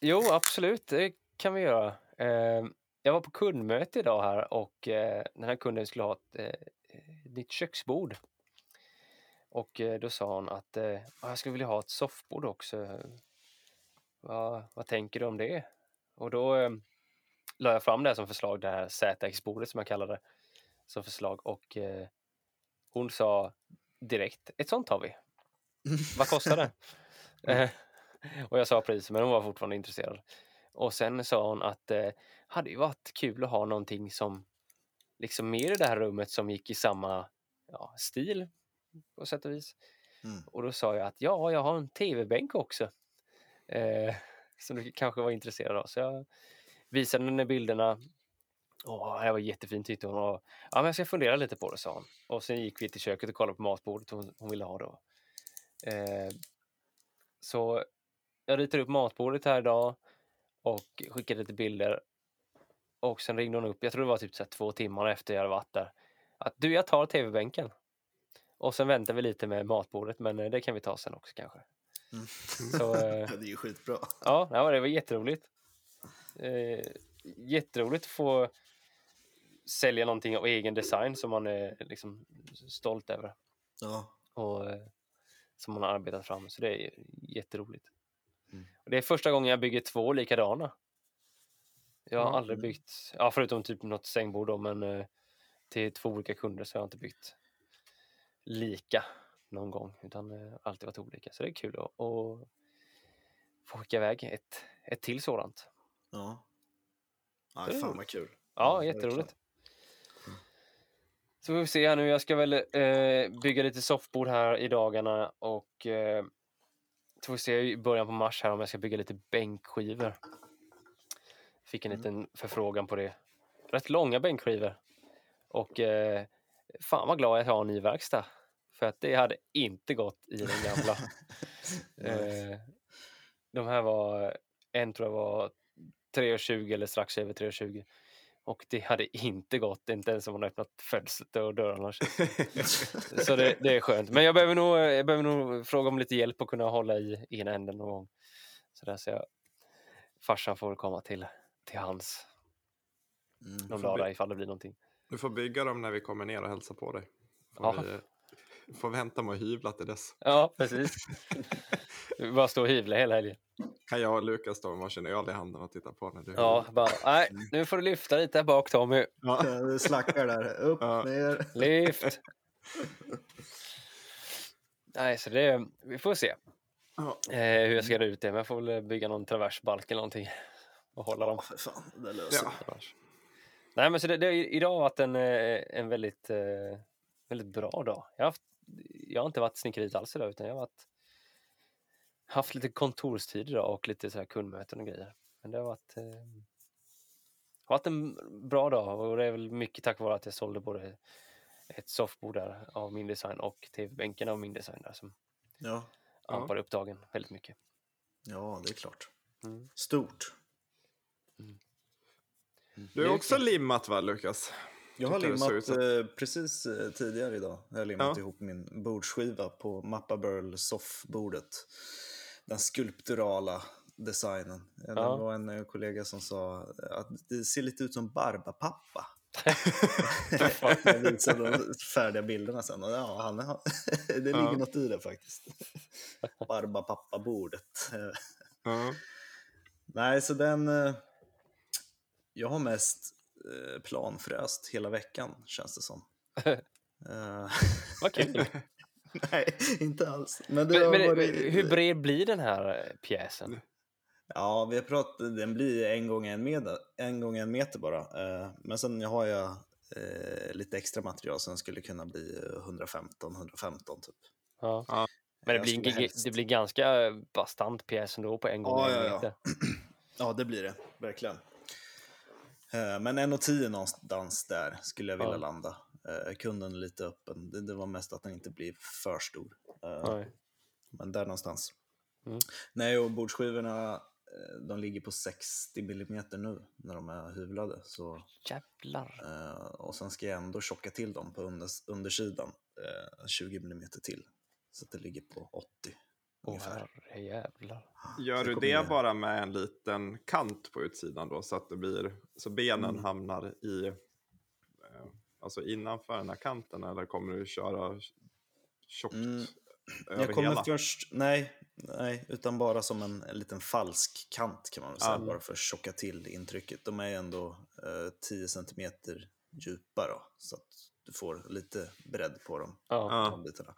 Jo, absolut, det kan vi göra. Eh, jag var på kundmöte idag här och eh, den här kunden skulle ha ett eh, nytt köksbord. Och eh, då sa hon att eh, "Ja, jag skulle vilja ha ett soffbord också. Vad, vad tänker du om det? Och då eh, la jag fram det här som förslag, det här ZX-bordet som jag kallar det som förslag och eh, hon sa direkt, ett sånt har vi. Vad kostar det? Eh, och jag sa priset men hon var fortfarande intresserad. Och sen sa hon att eh, hade ju varit kul att ha någonting som liksom mer i det här rummet som gick i samma ja, stil på sätt och vis. Mm. Och då sa jag att ja, jag har en tv-bänk också. Eh, som du kanske var intresserad av. Så jag visade henne bilderna. Åh, det var jättefint tyckte hon. Och, ja, men jag ska fundera lite på det, sa hon. Och sen gick vi till köket och kollade på matbordet hon, hon ville ha då. Eh, så jag ritade upp matbordet här idag och skickade lite bilder. Och sen ringde hon upp, jag tror det var typ så två timmar efter jag hade varit där. Att du, jag tar tv-bänken. Och sen väntar vi lite med matbordet, men eh, det kan vi ta sen också kanske. Mm. Så eh, det är ju skitbra. ja, ja, det var jätteroligt. Eh, jätteroligt att få sälja någonting av egen design som man är liksom stolt över. Ja. Och, eh, som man har arbetat fram. Så det är jätteroligt. Mm. Och det är första gången jag bygger två likadana. Jag har Ja, aldrig mm. byggt, ja, förutom typ något sängbord då, men eh, till två olika kunder så har jag inte byggt lika någon gång, utan eh, alltid varit olika. Så det är kul att, att få skicka iväg ett, ett till sådant. Ja. Ja, är fan vad kul. Ja, verkligen. jätteroligt. Så får vi se här nu. Jag ska väl eh, bygga lite soffbord här i dagarna och eh, får vi se i början på mars här om jag ska bygga lite bänkskivor. Fick en Mm. liten förfrågan på det. Rätt långa bänkskivor. Och eh, fan vad glad jag är att ha en ny verkstad. För att det hade inte gått i den gamla. Eh, de här var, en tror jag var 3,20 eller strax över 3,20. Och det hade inte gått, inte ens om man öppnat fönstret och dörrarna. Så det, det är skönt. Men jag behöver, nog, jag behöver nog fråga om lite hjälp att kunna hålla i ena änden någon gång. Så där så jag, farsan får komma till, till hans Mm. någon får dag bli- där ifall det blir någonting. Du får bygga dem när vi kommer ner och hälsar på dig. Får, Ja. vi, får vänta med att hyvla till dess. Ja, precis. Vi bara stå och hyvla hela helgen. Kan jag och Lukas ta varsin öl i handen och titta på när du Ja, bara, nej, nu får du lyfta lite här bak Tommy. Ja. Det slackar där. Upp, Ja. ner. Lyft! Nej, så det, vi får se Ja. eh, hur jag ska göra ut det. Men jag får väl bygga någon traversbalk eller någonting och hålla dem. Ja, för fan. Det löser Ja. annars. Nej, men så det, det, idag har varit en, eh, en väldigt, eh, väldigt bra dag. Jag har, haft, jag har inte varit snickeriet alls idag, utan jag har varit, haft lite kontorstid idag och lite så här kundmöten och grejer. Men det har varit, eh, varit en bra dag och det är väl mycket tack vare att jag sålde både ett soffbord där av min design och tv-bänken av min design där som Ja. Ja. ampar upp dagen väldigt mycket. ja, det är klart. Mm. Stort. Du är också limmat va Lukas? Jag har limmat så. eh, precis eh, tidigare idag. Jag har limmat Ja. ihop min bordsskiva på Mappa Burl soffbordet. Den skulpturala designen. Ja. Det Ja. var en eh, kollega som sa att det ser lite ut som Barbapappa. jag visade de färdiga bilderna sen. Och ja, han har, det ligger Ja. något i det faktiskt. Barbapappa-bordet. Eh, Ja. Nej, så den... Jag har mest eh, planfräst hela veckan, känns det som. Eh, Vad kul! Nej, inte alls. Men Men, men, varit... hur bred blir den här eh, pjäsen? Ja, vi har pratat, den blir en gång en meter, en gång en meter bara. Men sen har jag lite extra material som skulle kunna bli 115-115 typ. Ja. Ja. Men det blir, en helst- det blir ganska bastant pjäs ändå på en gång Ja, en ja, ja. meter. Ja, det blir det. Verkligen. Eh, Men 1,10 någonstans där skulle jag vilja Ja. landa. Eh, Kunden är lite öppen. Det, var mest att den inte blir för stor. Eh, Nej. Men där någonstans. Mm. Nej, och bordsskivorna de ligger på 60 mm nu när de är hyvlade. Så, Jävlar. och sen ska jag ändå tjocka till dem på under, undersidan. Eh, 20 mm till. Så att det ligger på 80 Åh herrejävlar. Gör du det bara med en liten kant på utsidan då så att det blir så benen Mm. hamnar i eh, alltså innanför den här kanten eller kommer du köra tjockt Mm. över Jag kommer hela? först, nej, nej, utan bara som en, en liten falsk kant kan man väl säga, Ja. bara för att tjocka till intrycket. De är ändå eh, 10 cm djupa då, så att du får lite bredd på dem. Ja. De bitarna.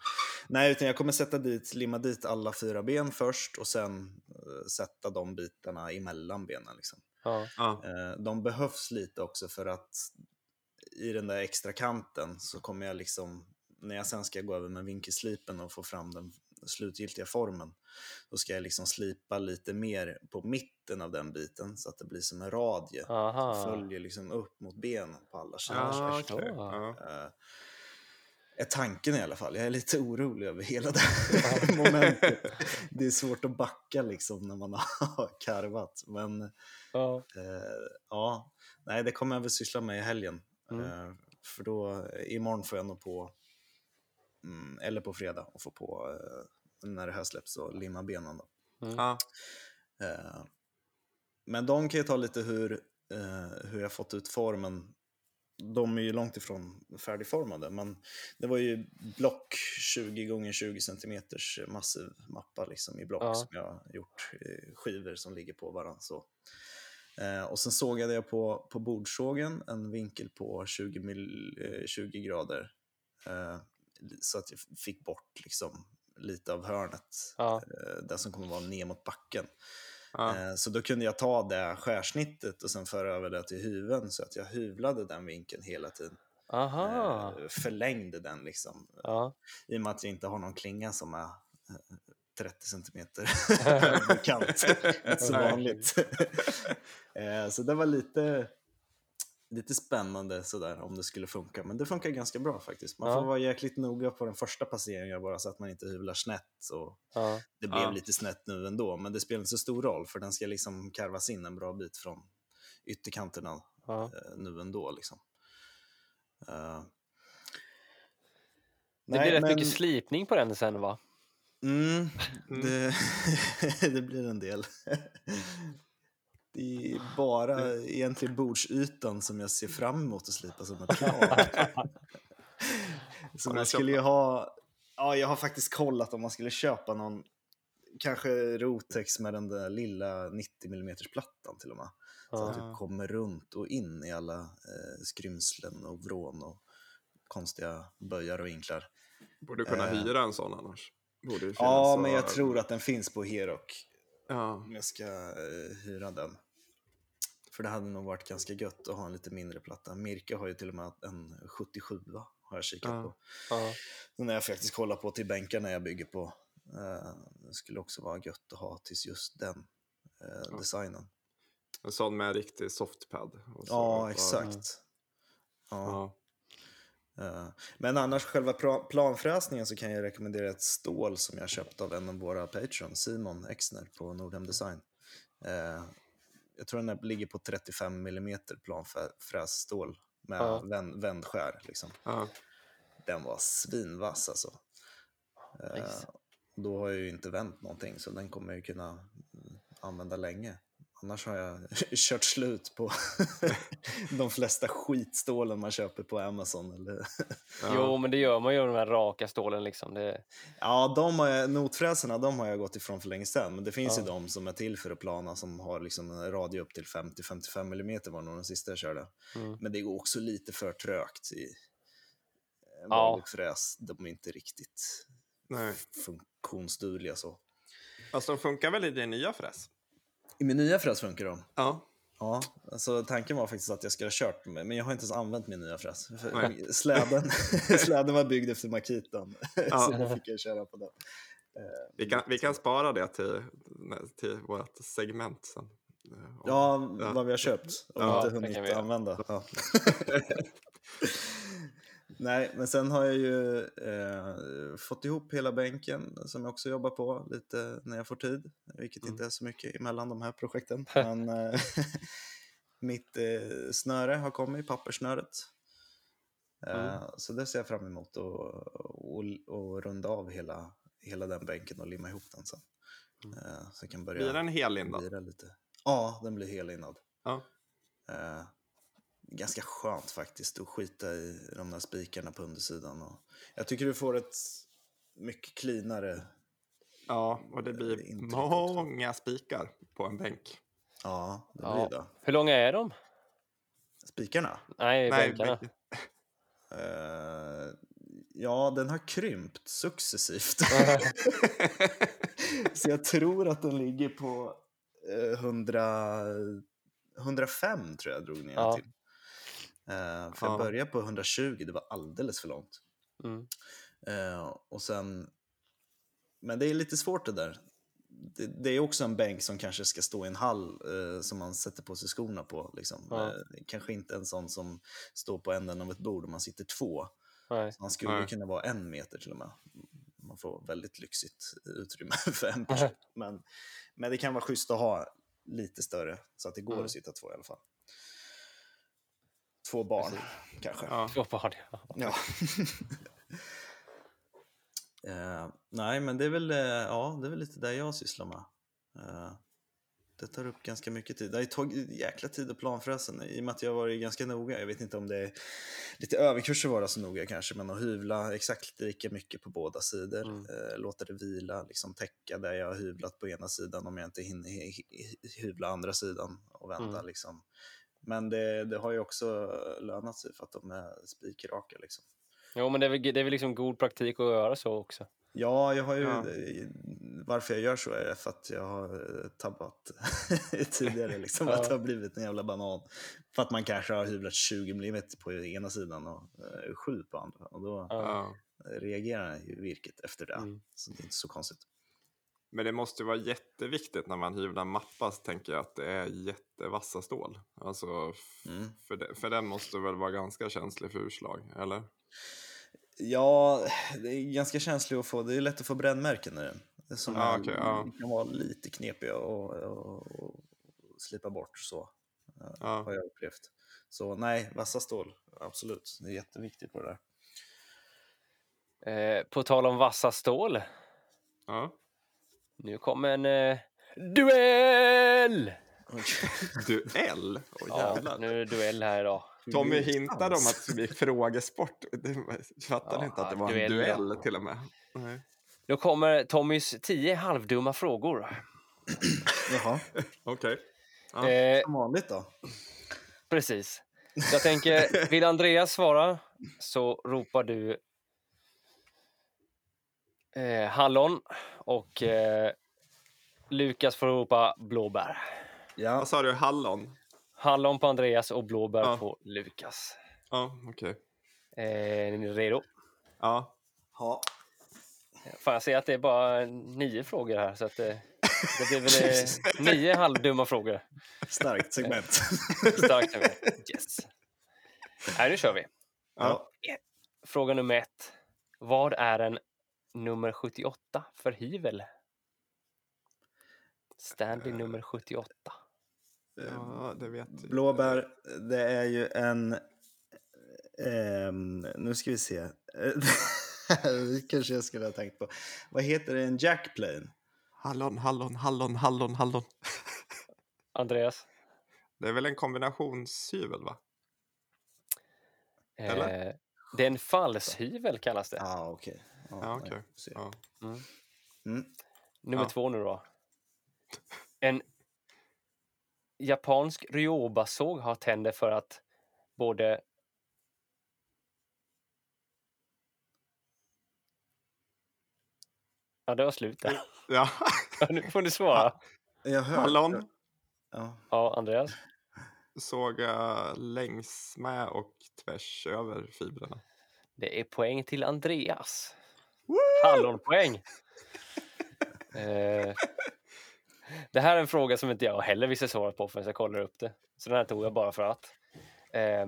Nej, utan jag kommer sätta dit, limma dit alla fyra ben först och sen eh, sätta de bitarna emellan benen. Liksom. Ja. Ja. Eh, de behövs lite också för att i den där extra kanten så kommer jag liksom, när jag sen ska gå över med vinkelslipen och få fram den slutgiltiga formen, då ska jag liksom slipa lite mer på mitten av den biten så att det blir som en radie. Aha. Följer liksom upp mot benen på alla sidor. Förstår. okej. ja. Eh, är tanken i alla fall. Jag är lite orolig över hela det här momentet. Det är svårt att backa liksom när man har karvat. Men Ja. eh, ja, nej, det kommer jag väl syssla med i helgen. Mm. Eh, för då, imorgon får jag nog på, mm, eller på fredag, och få på eh, när det här släpps och limma benen. Då. Ja. Eh, men de kan ju ta lite hur, eh, hur jag fått ut formen de är ju långt ifrån färdigformade, men det var ju block 20 gånger 20 centimeters massiv mappa liksom i block Ja. som jag har gjort, eh, skivor som ligger på varandra. Så. Eh, och sen sågade jag på, på bordsågen en vinkel på 20, mil, eh, 20 grader. Så att jag fick bort liksom lite av hörnet, Ja. eh, det som kommer vara ner mot backen. Ja. Eh, Så då kunde jag ta det skärsnittet och sen föra över det till huven så att jag hyvlade den vinkeln hela tiden. Aha. Eh, Förlängde den liksom. Ja. I och med att jag inte har någon klinga som är eh, 30 centimeter bekant. inte så vanligt. Så det var lite, lite spännande sådär om det skulle funka. Men det funkar ganska bra faktiskt. Man Ja. får vara jäkligt noga på den första passeringen bara så att man inte hyvlar snett. Och Ja. det blev Ja. lite snett nu ändå, men det spelar inte så stor roll för den ska liksom karvas in en bra bit från ytterkanterna Ja. eh, nu ändå. Liksom. Eh, Det nej, blir rätt men- mycket slipning på den sen va? Mm, Mm. det, det blir en del. Det är bara egentligen bordsytan som jag ser fram emot att slipa som ett. Har Så man skulle ju ha, ja jag har faktiskt kollat om man skulle köpa någon, kanske Rotex med den där lilla 90 mm plattan till och med. Så att Ja. du kommer runt och in i alla eh, skrymslen och vrån och konstiga böjar och vinklar. Borde kunna Eh. hyra en sån annars. Ja, men jag tror att den finns på Herok. Ja. om jag ska eh, hyra den. För det hade nog varit ganska gött att ha en lite mindre platta. Mirka har ju till och med en 77 har jag kikat Ja. på. Ja. Den har jag faktiskt kollat på till bänkarna jag bygger på. Eh, det skulle också vara gött att ha till just den Ja. designen. En sån med riktig softpad. Ja, exakt. Ja. Eh, Men annars själva planfräsningen så kan jag rekommendera ett stål som jag köpt av en av våra patrons, Simon Exner på Nordhem Design. Eh, Jag tror den ligger på 35 mm planfrässtål med Ja. vänd, vändskär. Liksom. Ja. Den var svinvass alltså. Eh, Nice. Då har jag ju inte vänt någonting så den kommer jag ju kunna använda länge. Annars har jag kört slut på de flesta skitstålen man köper på Amazon. Eller Ja. Jo, men det gör man ju med de här raka stålen liksom. Det, Ja, de har jag, notfräserna de har jag gått ifrån för länge sedan. Men det finns Ja. ju de som är till för att plana som har liksom en radie upp till 50-55 mm var nog den sista jag körde. mm. Men det går också lite för trögt i en Ja. vanlig fräs. De är inte riktigt Nej. funktionsdugliga så. Alltså de funkar väl i din nya fräs? I min nya fräs funkar de. Ja. Ja, alltså tanken var faktiskt att jag skulle ha kört med, men jag har inte ens använt min nya fräs. För. Släden, släden var byggd efter Makitan, Ja. så då fick jag köra på den. Eh, Vi kan, vi kan spara det till, till vårt segment sen. Eh, om- Ja, Ja. vad vi har köpt och Ja, inte hunnit använda. Ja. Nej, men sen har jag ju eh, fått ihop hela bänken som jag också jobbar på lite när jag får tid, vilket Mm. inte är så mycket emellan de här projekten. Men eh, mitt eh, snöre har kommit, papperssnöret. Eh, Mm. Så det ser jag fram emot och, och, och runda av hela, hela den bänken och limma ihop den sen. Mm. Eh, så jag kan börja Blir den hellindad? lira lite. Ja, den blir helinnad. Ja. Ganska skönt faktiskt att skita i de där spikarna på undersidan. Och jag tycker du får ett mycket cleanare. Ja, och det Eh, blir intryck många spikar på en bänk. Ja, det Ja. blir det. Hur långa är de? Spikarna? Nej, Nej, bänkarna. bänk- Eh, ja, den har krympt successivt. Så jag tror att den ligger på eh, 100, 105 tror jag drog ner Ja. till. Eh, för Ja. jag började på 120, det var alldeles för långt. Mm. Eh, och sen, men det är lite svårt det där. Det, det är också en bänk som kanske ska stå i en hall eh, som man sätter på sig skorna på. Liksom. Ja. Kanske inte en sån som står på änden av ett bord om man sitter två. Nej. Man skulle Nej. kunna vara en meter till och med. Man får väldigt lyxigt utrymme för en person. Men, men det kan vara schysst att ha lite större så att det går Mm. att sitta två i alla fall. Två barn kanske. Ja. Två barn. ja. Ja. Eh, nej, men det är, väl, eh, ja, det är väl lite det jag sysslar med. Eh, det tar upp ganska mycket tid. Det har tagit jäkla tid att planfräsa i och med att jag har varit ganska noga. Jag vet inte om det är lite överkurs att vara så noga kanske, men att hyvla exakt lika mycket på båda sidor. Mm. Låta det vila, liksom täcka där jag har hyvlat på ena sidan om jag inte hinner hi- hi- hyvla andra sidan och vända. Mm. Liksom. Men det, det har ju också lönat sig för att de är spikraka. Liksom. Jo, men det är väl, det är väl liksom god praktik att göra så också. Ja, jag har ju, Ja. varför jag gör så är för att jag har eh, tabbat tidigare. Liksom, Ja. Att det har blivit en jävla banan. För att man kanske har hyvlat 20 mm på ena sidan och eh, 7 på andra. Och då Ja. Reagerar ju virket efter det. Mm. Så det är inte så konstigt. Men det måste vara jätteviktigt när man hyvlar mappa så tänker jag att det är jättevassa stål. Alltså, Mm. för, det, för den måste väl vara ganska känslig för urslag, eller? Ja, det är ganska känsligt att få. Det är lätt att få brännmärken i den. Det är Som är, okej, ja. kan vara lite knepiga att och, och slipa bort. så Ja. har jag upplevt. Så nej, vassa stål, absolut. Det är jätteviktigt på det där. Eh, på tal om vassa stål. Ja. Nu kommer en eh, duell! Duell? Åh Ja, nu är det duell här idag. Tommy hintade om att det skulle bli frågesport. Jag fattade Ja, inte att det var en duell, duell, ja. till och med. Nej. Då kommer Tommys tio halvdumma frågor. Jaha, Okej. Ja. Eh, som vanligt då. precis. Jag tänker, vill Andreas svara så ropar du eh, hallon och eh, Lukas får ropa blåbär. Ja, Vad sa du? Hallon? Hallon på Andreas och blåbär Ja. på Lukas. Ja, okej. Eh, är ni redo? Ja. ha. Fan, jag ser att det är bara nio frågor här så att eh, det blir väl eh, nio halvdumma frågor. starkt segment. Starkt. nu. Yes. Här, nu kör vi. Ja. Fråga nummer ett. Vad är en nummer 78 för hyvel? Stanley nummer 78. ja, det vet jag. Blåbär, det är ju en... ehm, nu ska vi se. det kanske jag skulle ha tänkt på. Vad heter det? En jackplane? Hallon, hallon, hallon, hallon, hallon. Andreas? Det är väl en kombinationshyvel, va? Eller? Eh, det är en falshyvel kallas det. Ja, ah, okej. Ja, okej. se. Ja. Mm. Mm. Nummer Ja. två nu då. En japansk ryobasåg har tänder för att både Ja, det var slut där. ja. Nu får du svara. Jag hör. Hallon Ja. Ja, Andreas? såga längs med och tvärs över fibrerna. Det är poäng till Andreas. Hallonpoäng! eh, det här är en fråga som inte jag heller visste svaret på förrän jag kollade upp det. Så den här tog jag bara för att. Eh,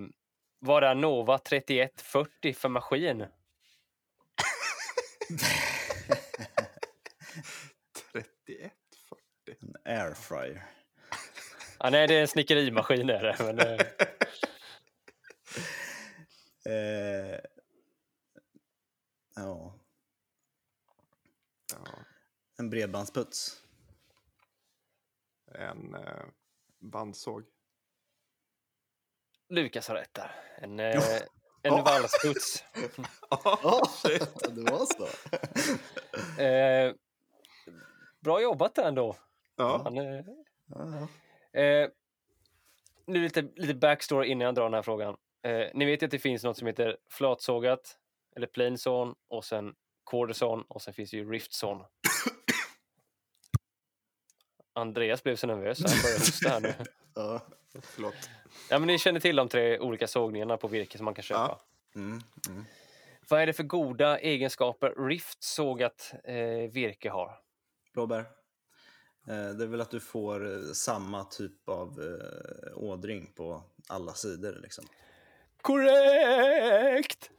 vad är Nova 3140 för maskin? 31, 40. En airfryer. Ah, nej, det är en snickerimaskin är det. Men, eh, Eh, ja, Ja. en bredbandsputs. En eh, bandsåg. Lukas har rätt där. En, eh, en Ja. valsputs. Ja, det var så. Eh, bra jobbat där ändå. Ja. Han, eh, Ja, Eh, nu lite, lite backstory innan jag drar den här frågan. Eh, ni vet ju att det finns något som heter flatsågat, eller plain sawn, och sen quarter sawn, och sen finns det ju rift sawn. Andreas blev så nervös så han började hosta här nu. ja. Förlåt. Ja, men ni känner till de tre olika sågningarna på virke som man kan köpa. Ja. Mm, mm. Vad är det för goda egenskaper riftsågat eh, virke har? Blåbär. Eh, det är väl att du får eh, samma typ av eh, ådring på alla sidor. Liksom. Korrekt!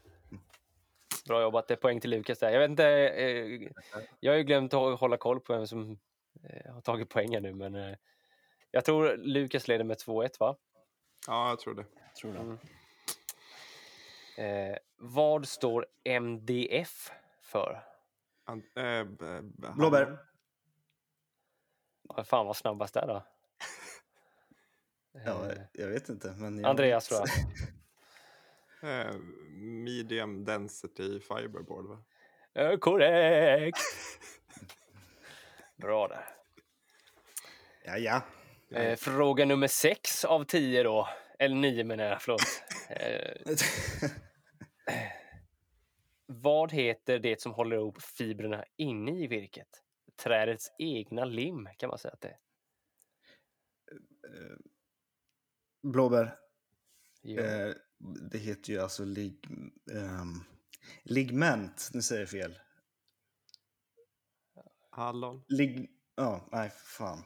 Bra jobbat, det är poäng till Lukas där. Jag vet inte, eh, jag har ju glömt att hålla koll på vem som eh, har tagit poäng här nu, men eh, jag tror Lukas leder med 2-1, va? ja, jag tror det. Tror Mm. Eh, vad står MDF för? An- Blåbär. Ja, Fan vad snabbast där då. Ja, jag vet inte. Men jag Andreas tror jag. Eh, medium density fiberboard va? Eh, korrekt! Bra där. Ja, ja. Eh, fråga nummer sex av tio då. Eller nio menar jag, förlåt. Eh, vad heter det som håller ihop fibrerna inne i virket? Trädets egna lim kan man säga att det är. Blåbär. Ja. Eh, det heter ju alltså lig, ehm, ligment. Nu säger jag fel. Hallon. Lig... Ja, nej, fan.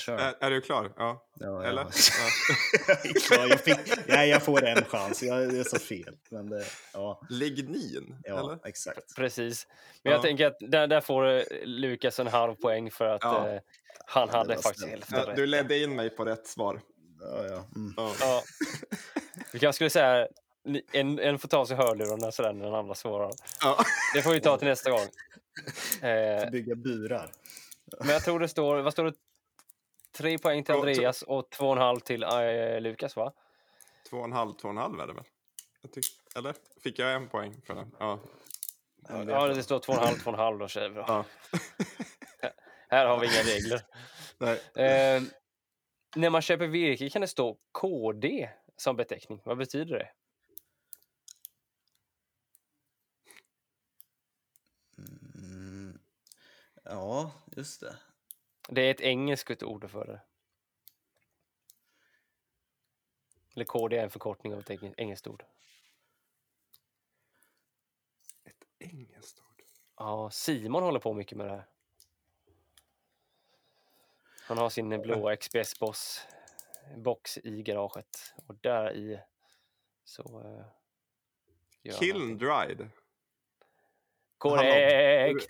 Kör. Är, är du klar? Ja. Ja, Eller? Ja. Ja. jag fick, ja, jag får en chans. Jag, jag sa fel. Men det, ja, Lignin? ja Eller? exakt. Precis. Men jag Ja. tänker att där, där får eh, Lukas en halv poäng för att Ja. eh, han hade faktiskt hälften Ja, rätt. du ledde in mig på rätt svar. Ja, ja. Mm. Ja. Ja. Vi kanske skulle säga en, en får ta sig hörlurarna sådär när den andra svarar. Ja. Det får vi ta till nästa gång. Eh, Bygga burar. men jag tror det står, vad står det? Tre poäng till Andreas och två och en halv till eh, Lukas va? Två och en halv, två och en halv är det väl? Jag tyck, eller? Fick jag en poäng för den? Ja. Ja, det står två och en halv, två och en halv då kör vi. ja. Här har vi inga regler. Nej. Eh, när man köper virke kan det stå KD som beteckning. Vad betyder det? Mm. Ja, just det. Det är ett engelskt ord för det. Eller KD är en förkortning av ett eng- engelskt ord. Engelskt ord. Ja, Simon håller på mycket med det här. Han har sin blåa XPS boss box i garaget och där i så uh, Kiln dried. Korrekt!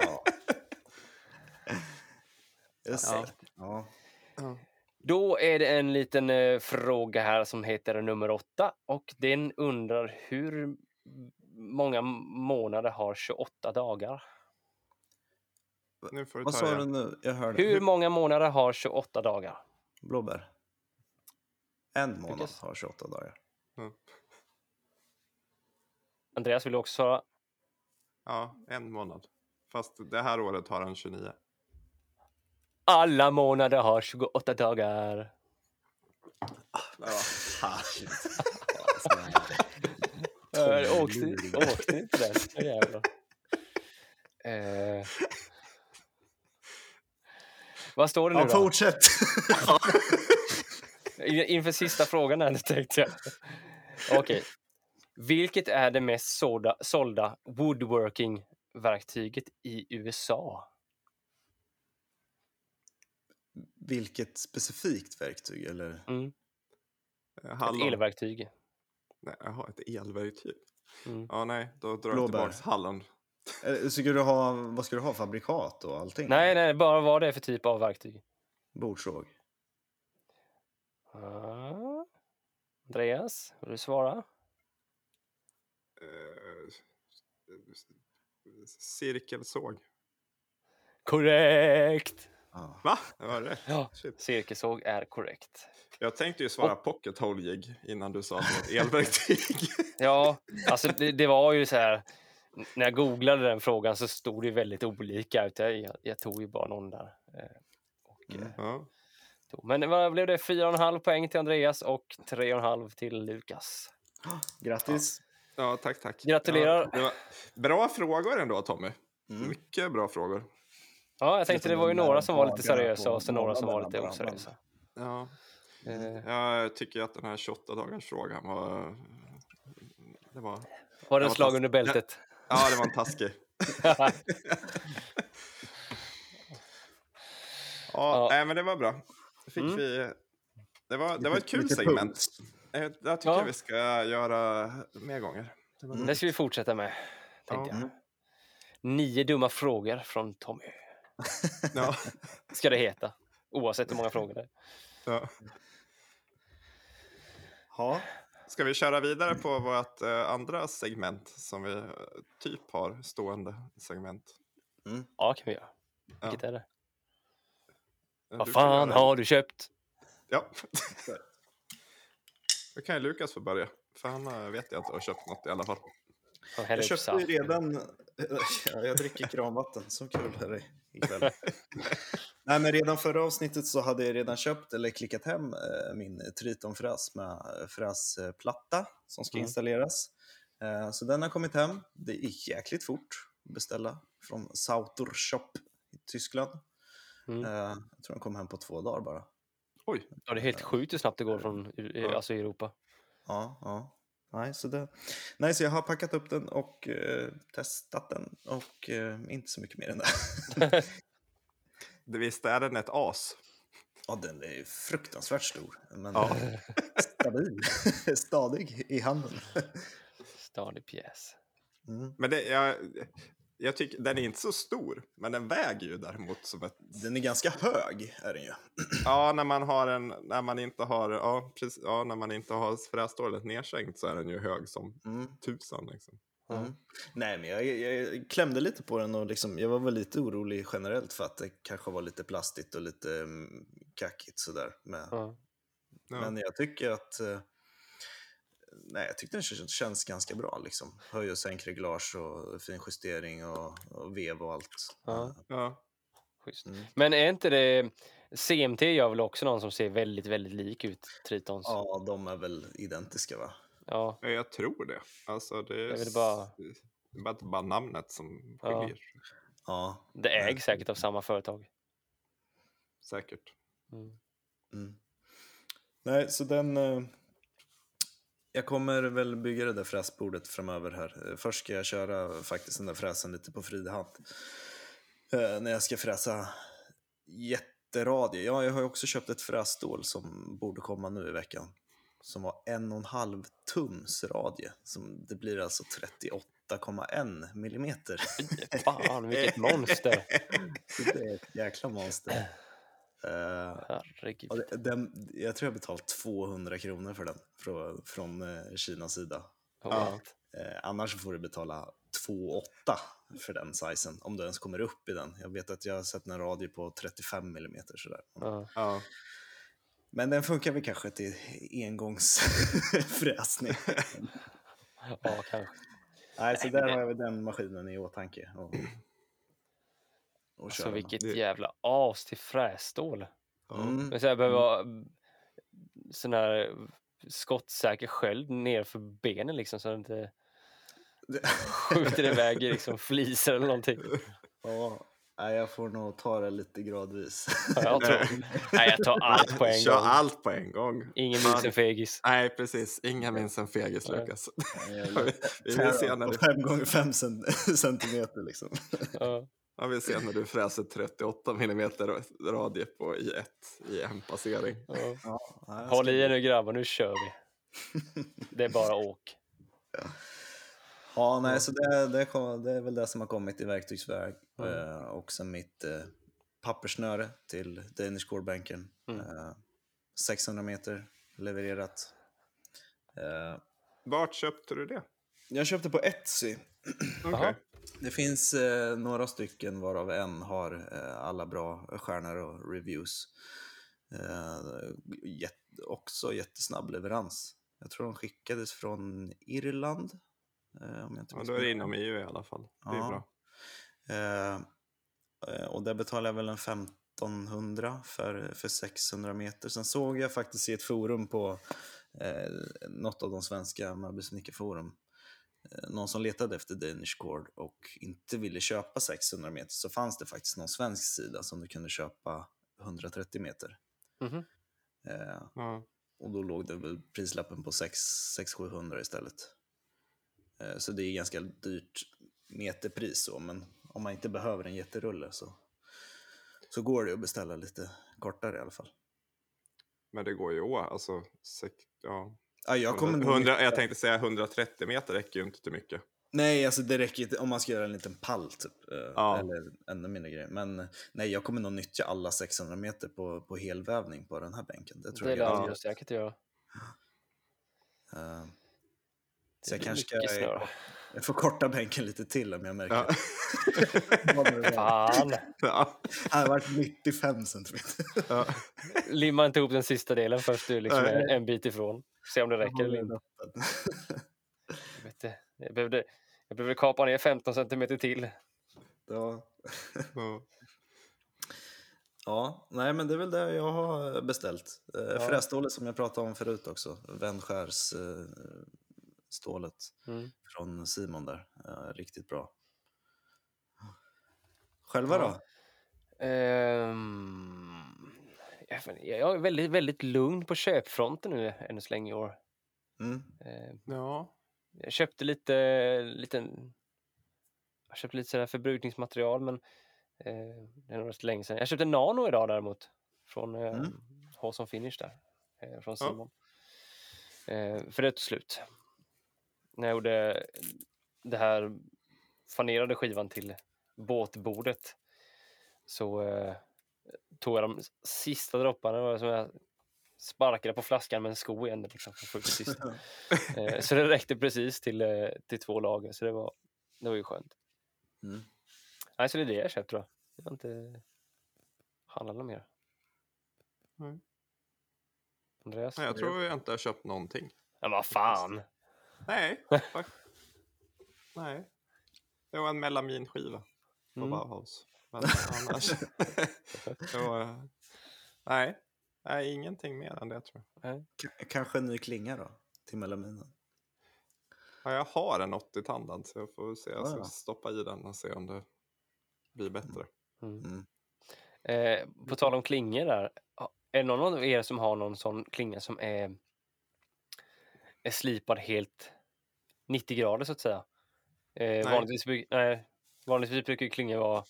Ja. Ja. Ja. Då är det en liten eh, fråga här som heter nummer åtta och den undrar hur många månader har 28 dagar? Nu får du Vad ta sa du igen. nu? Jag hörde. Hur många månader har 28 dagar? Blåbär. En månad Lyckas. har 28 dagar. Andreas vill du också svara? Ja, en månad. Fast det här året har han 29. Alla månader har 28 dagar. Ja. Åkte, inte den? Jävlar. Vad står det nu Ja, då? fortsätt! In- Inför sista frågan här, tänkte jag. Okej. Vilket är det mest sålda, sålda woodworking-verktyget i USA? Vilket specifikt verktyg? Eller? Mm. Eh, Ett Hallon. elverktyg. Nej, jaha, ett elverktyg. Mm. Ja, nej, då drar jag Blåbär. tillbaks hallon. Eh, Ska du ha, vad ska du ha? Fabrikat och allting? Nej, nej, bara vad det är för typ av verktyg. Bordsåg? Ah. Andreas, vill du svara? Eh, cirkelsåg. Korrekt! Ja. Va? Det var rätt. Ja, Shit. cirkelsåg är korrekt. Jag tänkte ju svara pocket hole jig innan du sa att det var ett elverktyg. Ja, alltså det, det var ju så här. När jag googlade den frågan så stod det väldigt olika ut. Jag, jag, jag tog ju bara någon där. eh, Och, Mm. eh, ja. tog. Men vad blev det? 4,5 poäng till Andreas och 3,5 till Lukas. Grattis! ja, tack, tack. Gratulerar. Ja, det var bra frågor ändå, Tommy. Mm. Mycket bra frågor. Ja, jag tänkte det var ju några som var lite seriösa och så några som var lite oseriösa. Ja. Eh, Jag tycker att den här 28 dagars frågan var... Det var... Var det Ja, en slag under bältet? Ja, det var en taskig. Ja, Ja. Nej, men det var bra. Fick Mm. vi... Det var, det var ett kul segment. puls. Eh, Det tycker Ja. vi ska göra mer gånger. Det var Det ska vi fortsätta med, tänkte Ja. jag. Nio dumma frågor från Tommy, Ja. ska det heta. Oavsett hur många frågor det är. Ja. Ja, Ska vi köra vidare på vårt eh, andra segment som vi eh, typ har stående segment? Ja, kan vi göra. Vilket är det? Vad fan har du köpt? Ja. Då kan ju Lukas få börja. För han eh, vet jag inte har köpt något i alla fall. Jag köpte ju redan... Ja, jag dricker kranvatten, så kul är det ikväll. Nej, men redan förra avsnittet så hade jag redan köpt eller klickat hem eh, min Triton-fräs med eh, fräsplatta som ska Mm. installeras. Eh, så den har kommit hem. Det gick jäkligt fort att beställa från Sauter Shop i Tyskland. Mm. Jag tror den kom hem på två dagar bara. Oj, Ja, det är helt sjukt hur snabbt det går från alltså, Europa. Ja, ja. Nej, så, det... Nej, så jag har packat upp den och eh, testat den och eh, inte så mycket mer än det. det visst är den ett as? Ja, den är fruktansvärt stor, men Ja. stabil, stadig i handen. Stadig pjäs. Mm. Men det, jag, jag tycker, den är inte så stor, men den väger ju däremot som ett... Den är ganska hög, är den ju. Ja, när man har en, när man inte har, ja, precis, ja, när man inte har frässtålet nedsänkt så är den ju hög som Mm. tusan liksom. Mm. Nej, men jag, jag klämde lite på den och liksom, jag var väl lite orolig generellt för att det kanske var lite plastigt och lite mm, kackigt sådär. Med. Ja. Ja. Men jag tycker att eh, Nej, jag tyckte den känns, känns ganska bra. Liksom. Höj och sänkreglage och fin justering och, och vev och allt. Ja. Ja. Mm. Men är inte det... CMT gör väl också någon som ser väldigt, väldigt lik ut, Tritons? Ja, de är väl identiska va? Ja. Ja, jag tror det. Alltså, det är, bara- det är bara, bara namnet som Ja. skiljer. Ja. Det ägs säkert av samma företag. Säkert. Mm. Mm. Nej, så den... Jag kommer väl bygga det där fräsbordet framöver här. Eh, Först ska jag köra faktiskt den där fräsen lite på fri hand. Eh, när jag ska fräsa jätteradie. Ja, jag har ju också köpt ett frässtål som borde komma nu i veckan. Som har en och en halv tums radie. Som, det blir alltså 38,1 millimeter. Fy Fan, vilket monster! Det är ett jäkla monster. Herregud. den, jag tror jag betalt 200 kronor för den från, från eh, Kinas sida. Oh, annars får du betala 2,8 för den sizen, om du ens kommer upp i den. Jag vet att jag har sett en radie på 35 mm sådär. ja. Ja. Men den funkar väl kanske till engångsfräsning. ja, kanske. Nej, så där har jag väl den maskinen i åtanke. Och, och Alltså köra vilket Det- jävla as till frässtål. Mm. Men så jag behöver ha sån här skottsäker sköld ner för benen liksom så att inte skjuter iväg i liksom flisor eller någonting. Ja, nej, jag får nog ta det lite gradvis. Ja, jag, tror, nej, jag tar allt på en Kör gång. allt på en gång. Ingen minns en fegis. Nej, precis. Inga minns en fegis, Nej. Lukas. Jag när på du, fem gånger fem cent- centimeter liksom. Ja. Jag vill se när du fräser 38 mm radie på i ett i en passering. Ja. Ja, Håll i er nu grabbar, nu kör vi. Det är bara åk. Ja, nej, så det, det, kom, det är väl det som har kommit i verktygsväg. Mm. Eh, och sen mitt eh, papperssnöre till Danish Core-bänken. Mm. Eh, 600 meter levererat. Eh, Vart köpte du det? jag köpte på Etsy. Okej. Det finns eh, några stycken varav en har eh, alla bra stjärnor och reviews. Eh, jätt, också jättesnabb leverans. Jag tror de skickades från Irland. Eh, om jag inte Ja, då är det inom EU i alla fall. Det är Ja. bra. Eh, eh, och där betalade jag väl en 1500 för, för 600 meter. Sen såg jag faktiskt i ett forum på eh, något av de svenska möbelsnickarforum någon som letade efter Danish Cord och inte ville köpa 600 meter så fanns det faktiskt någon svensk sida som du kunde köpa 130 meter. Mhm. Eh, Ja. och då låg det väl prislappen på 600-700 istället. Eh, Så det är ganska dyrt meterpris så, men om man inte behöver en jätterulle så, så går det att beställa lite kortare i alla fall. Men det går ju åt. Alltså, sex, ja. Ja, jag kommer nog 100, nyttja- jag tänkte säga 130 meter räcker ju inte till mycket. Nej, alltså det räcker inte om man ska göra en liten pall typ. eh, Ja. Eller ännu mindre grejer. Men nej, jag kommer nog nyttja alla 600 meter på, på helvävning på den här bänken. Det tror Det jag. lär jag du säkert göra. Det Så jag kanske ska. Jag får korta bänken lite till om jag märker. Ja. Det var. Fan! ja. Han har varit 95 centimeter. Ja. Limma inte ihop den sista delen först du liksom är en bit ifrån. Se om det räcker eller inte. Jag, vet inte. jag, behövde, jag behövde kapa ner 15 centimeter till. Ja. Ja. ja, nej men det är väl det jag har beställt. Eh, Ja. Frästålet som jag pratade om förut också. Vändskärs eh, Mm. från Simon där. Eh, riktigt bra. Själva Ja. då? Ehm, jag, är väldigt, väldigt lugn på köpfronten nu än så länge i år. Mm. Ehm, ja. Jag köpte lite, lite jag köpte lite sådär förbrukningsmaterial men eh, det är nog rätt länge sedan. Jag köpte Nano idag däremot från eh, Mm. Hawson Finish där, eh, från Ja. Simon. Eh, för det tog slut. När jag gjorde det här fanerade skivan till båtbordet så eh, tog jag de sista dropparna. Det var som jag sparkade på flaskan med en sko igen. Liksom, sista. Eh, så det räckte precis till, eh, till två lager, så det var, det var ju skönt. Mm. Nej, så det är det jag köpt tror jag. Jag har inte handlat något mer. Nej. Andreas? Nej, jag tror jag inte har köpt någonting. Ja, vad fan! Nej. Nej. Det var en melaminskiva på Mm. Bauhaus. Men annars... var... Nej. Nej, ingenting mer än det tror jag. K- kanske en ny klinga då? Till melaminen. Ja, jag har en 80-tandad så jag får se. Jag ska Ah, ja. stoppa i den och se om det blir bättre. Mm. Mm. Eh, på tal om klingor där. Är det någon av er som har någon sån klinga som är, är slipad helt 90 grader så att säga? Eh, vanligtvis, nej, vanligtvis brukar ju klingor vara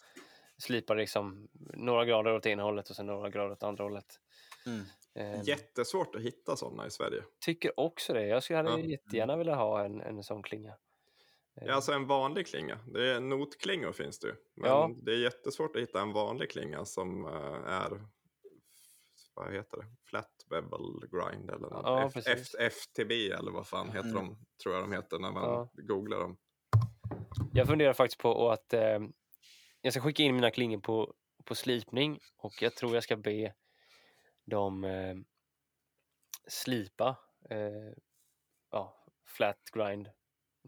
slipade liksom några grader åt ena hållet och sen några grader åt andra hållet. Mm. Eh, Jättesvårt att hitta sådana i Sverige. Tycker också det. Jag skulle hade Ja. jättegärna vilja ha en, en sån klinga. Ja, alltså en vanlig klinga. Det är notklingor finns det ju. Men Ja. det är jättesvårt att hitta en vanlig klinga som eh, är vad heter det? Flat bevel grind eller något. Ja, FTB eller vad fan heter Mm. de? Tror jag de heter när man Ja. googlar dem. Jag funderar faktiskt på att eh, jag ska skicka in mina klingor på, på slipning och jag tror jag ska be dem eh, slipa eh, ja, flat grind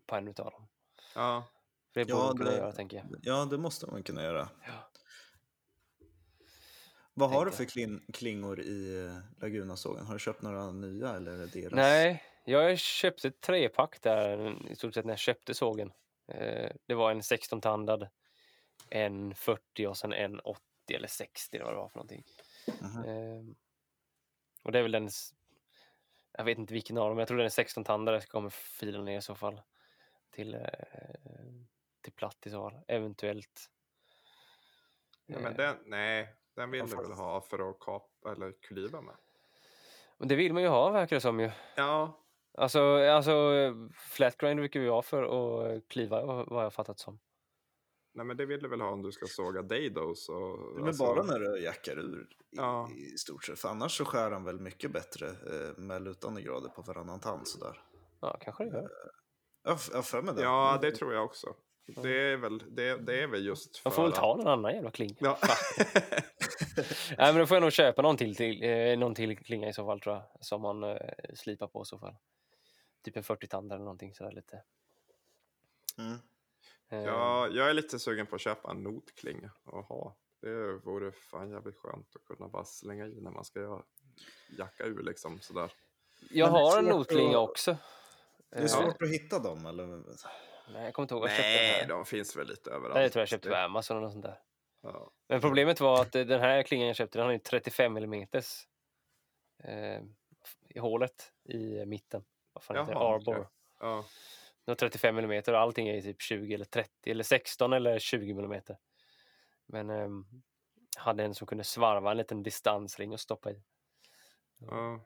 på en utav dem. Ja, För det Ja, borde de kunna det- göra tänker jag. Ja, det måste man kunna göra. Ja. Vad har du för klin- klingor i eh, Laguna-sågen? Har du köpt några nya eller är det deras? Nej, jag köpte ett trepack där i stort sett när jag köpte sågen. Eh, det var en 16-tandad, en 40 och sen en 80 eller 60 eller vad det var för någonting. Mhm. Ehm, och det är väl den, jag vet inte vilken av dem, jag tror den är 16-tandare som kommer fila ner i så fall till, eh, till platt i så fall, eventuellt. ja men den, nej, den vill du väl ha för att kapa eller klyva med? och det vill man ju ha verkar det som ju. Ja, Alltså, alltså flatgrind brukar vi ha för att kliva vad jag fattat som. Nej men det vill du väl ha om du ska såga och... Det är väl alltså- bara när du jackar ur i, Ja. i stort sett. För annars så skär han väl mycket bättre eh, med lutande grader på varannan tand sådär. Ja, kanske det gör. Jag har f- jag har för mig det. Ja, det tror jag också. Det är väl, det, det är väl just för Jag får väl ta någon annan jävla klinga. Ja. Nej, men då får jag nog köpa någon till, till, eh, någon till klinga i så fall tror jag. Som man eh, slipar på i så fall. Typ en 40-tand eller någonting sådär lite. Mm. Eh, ja, jag är lite sugen på att köpa en notklinga och ha. Det vore fan jävligt skönt att kunna bara slänga i när man ska göra, jacka ur liksom sådär. jag men har en notklinga att- också. Det är Eh, svårt att hitta dem eller? Nej, jag kommer inte ihåg. Nej, den här. de finns väl lite överallt. Nej, det tror jag köpte på Amazon eller något sånt där. Ja. Men problemet var att eh, den här klingan jag köpte, den har ju 35 mm eh, i hålet i mitten. Vad fan heter det? Jaha, Arbor. okej. Ja. Den har 35 mm och allting är typ 20 eller 30 eller 16 eller 20 mm. Men ehm, hade en som kunde svarva en liten distansring och stoppa i. Ja.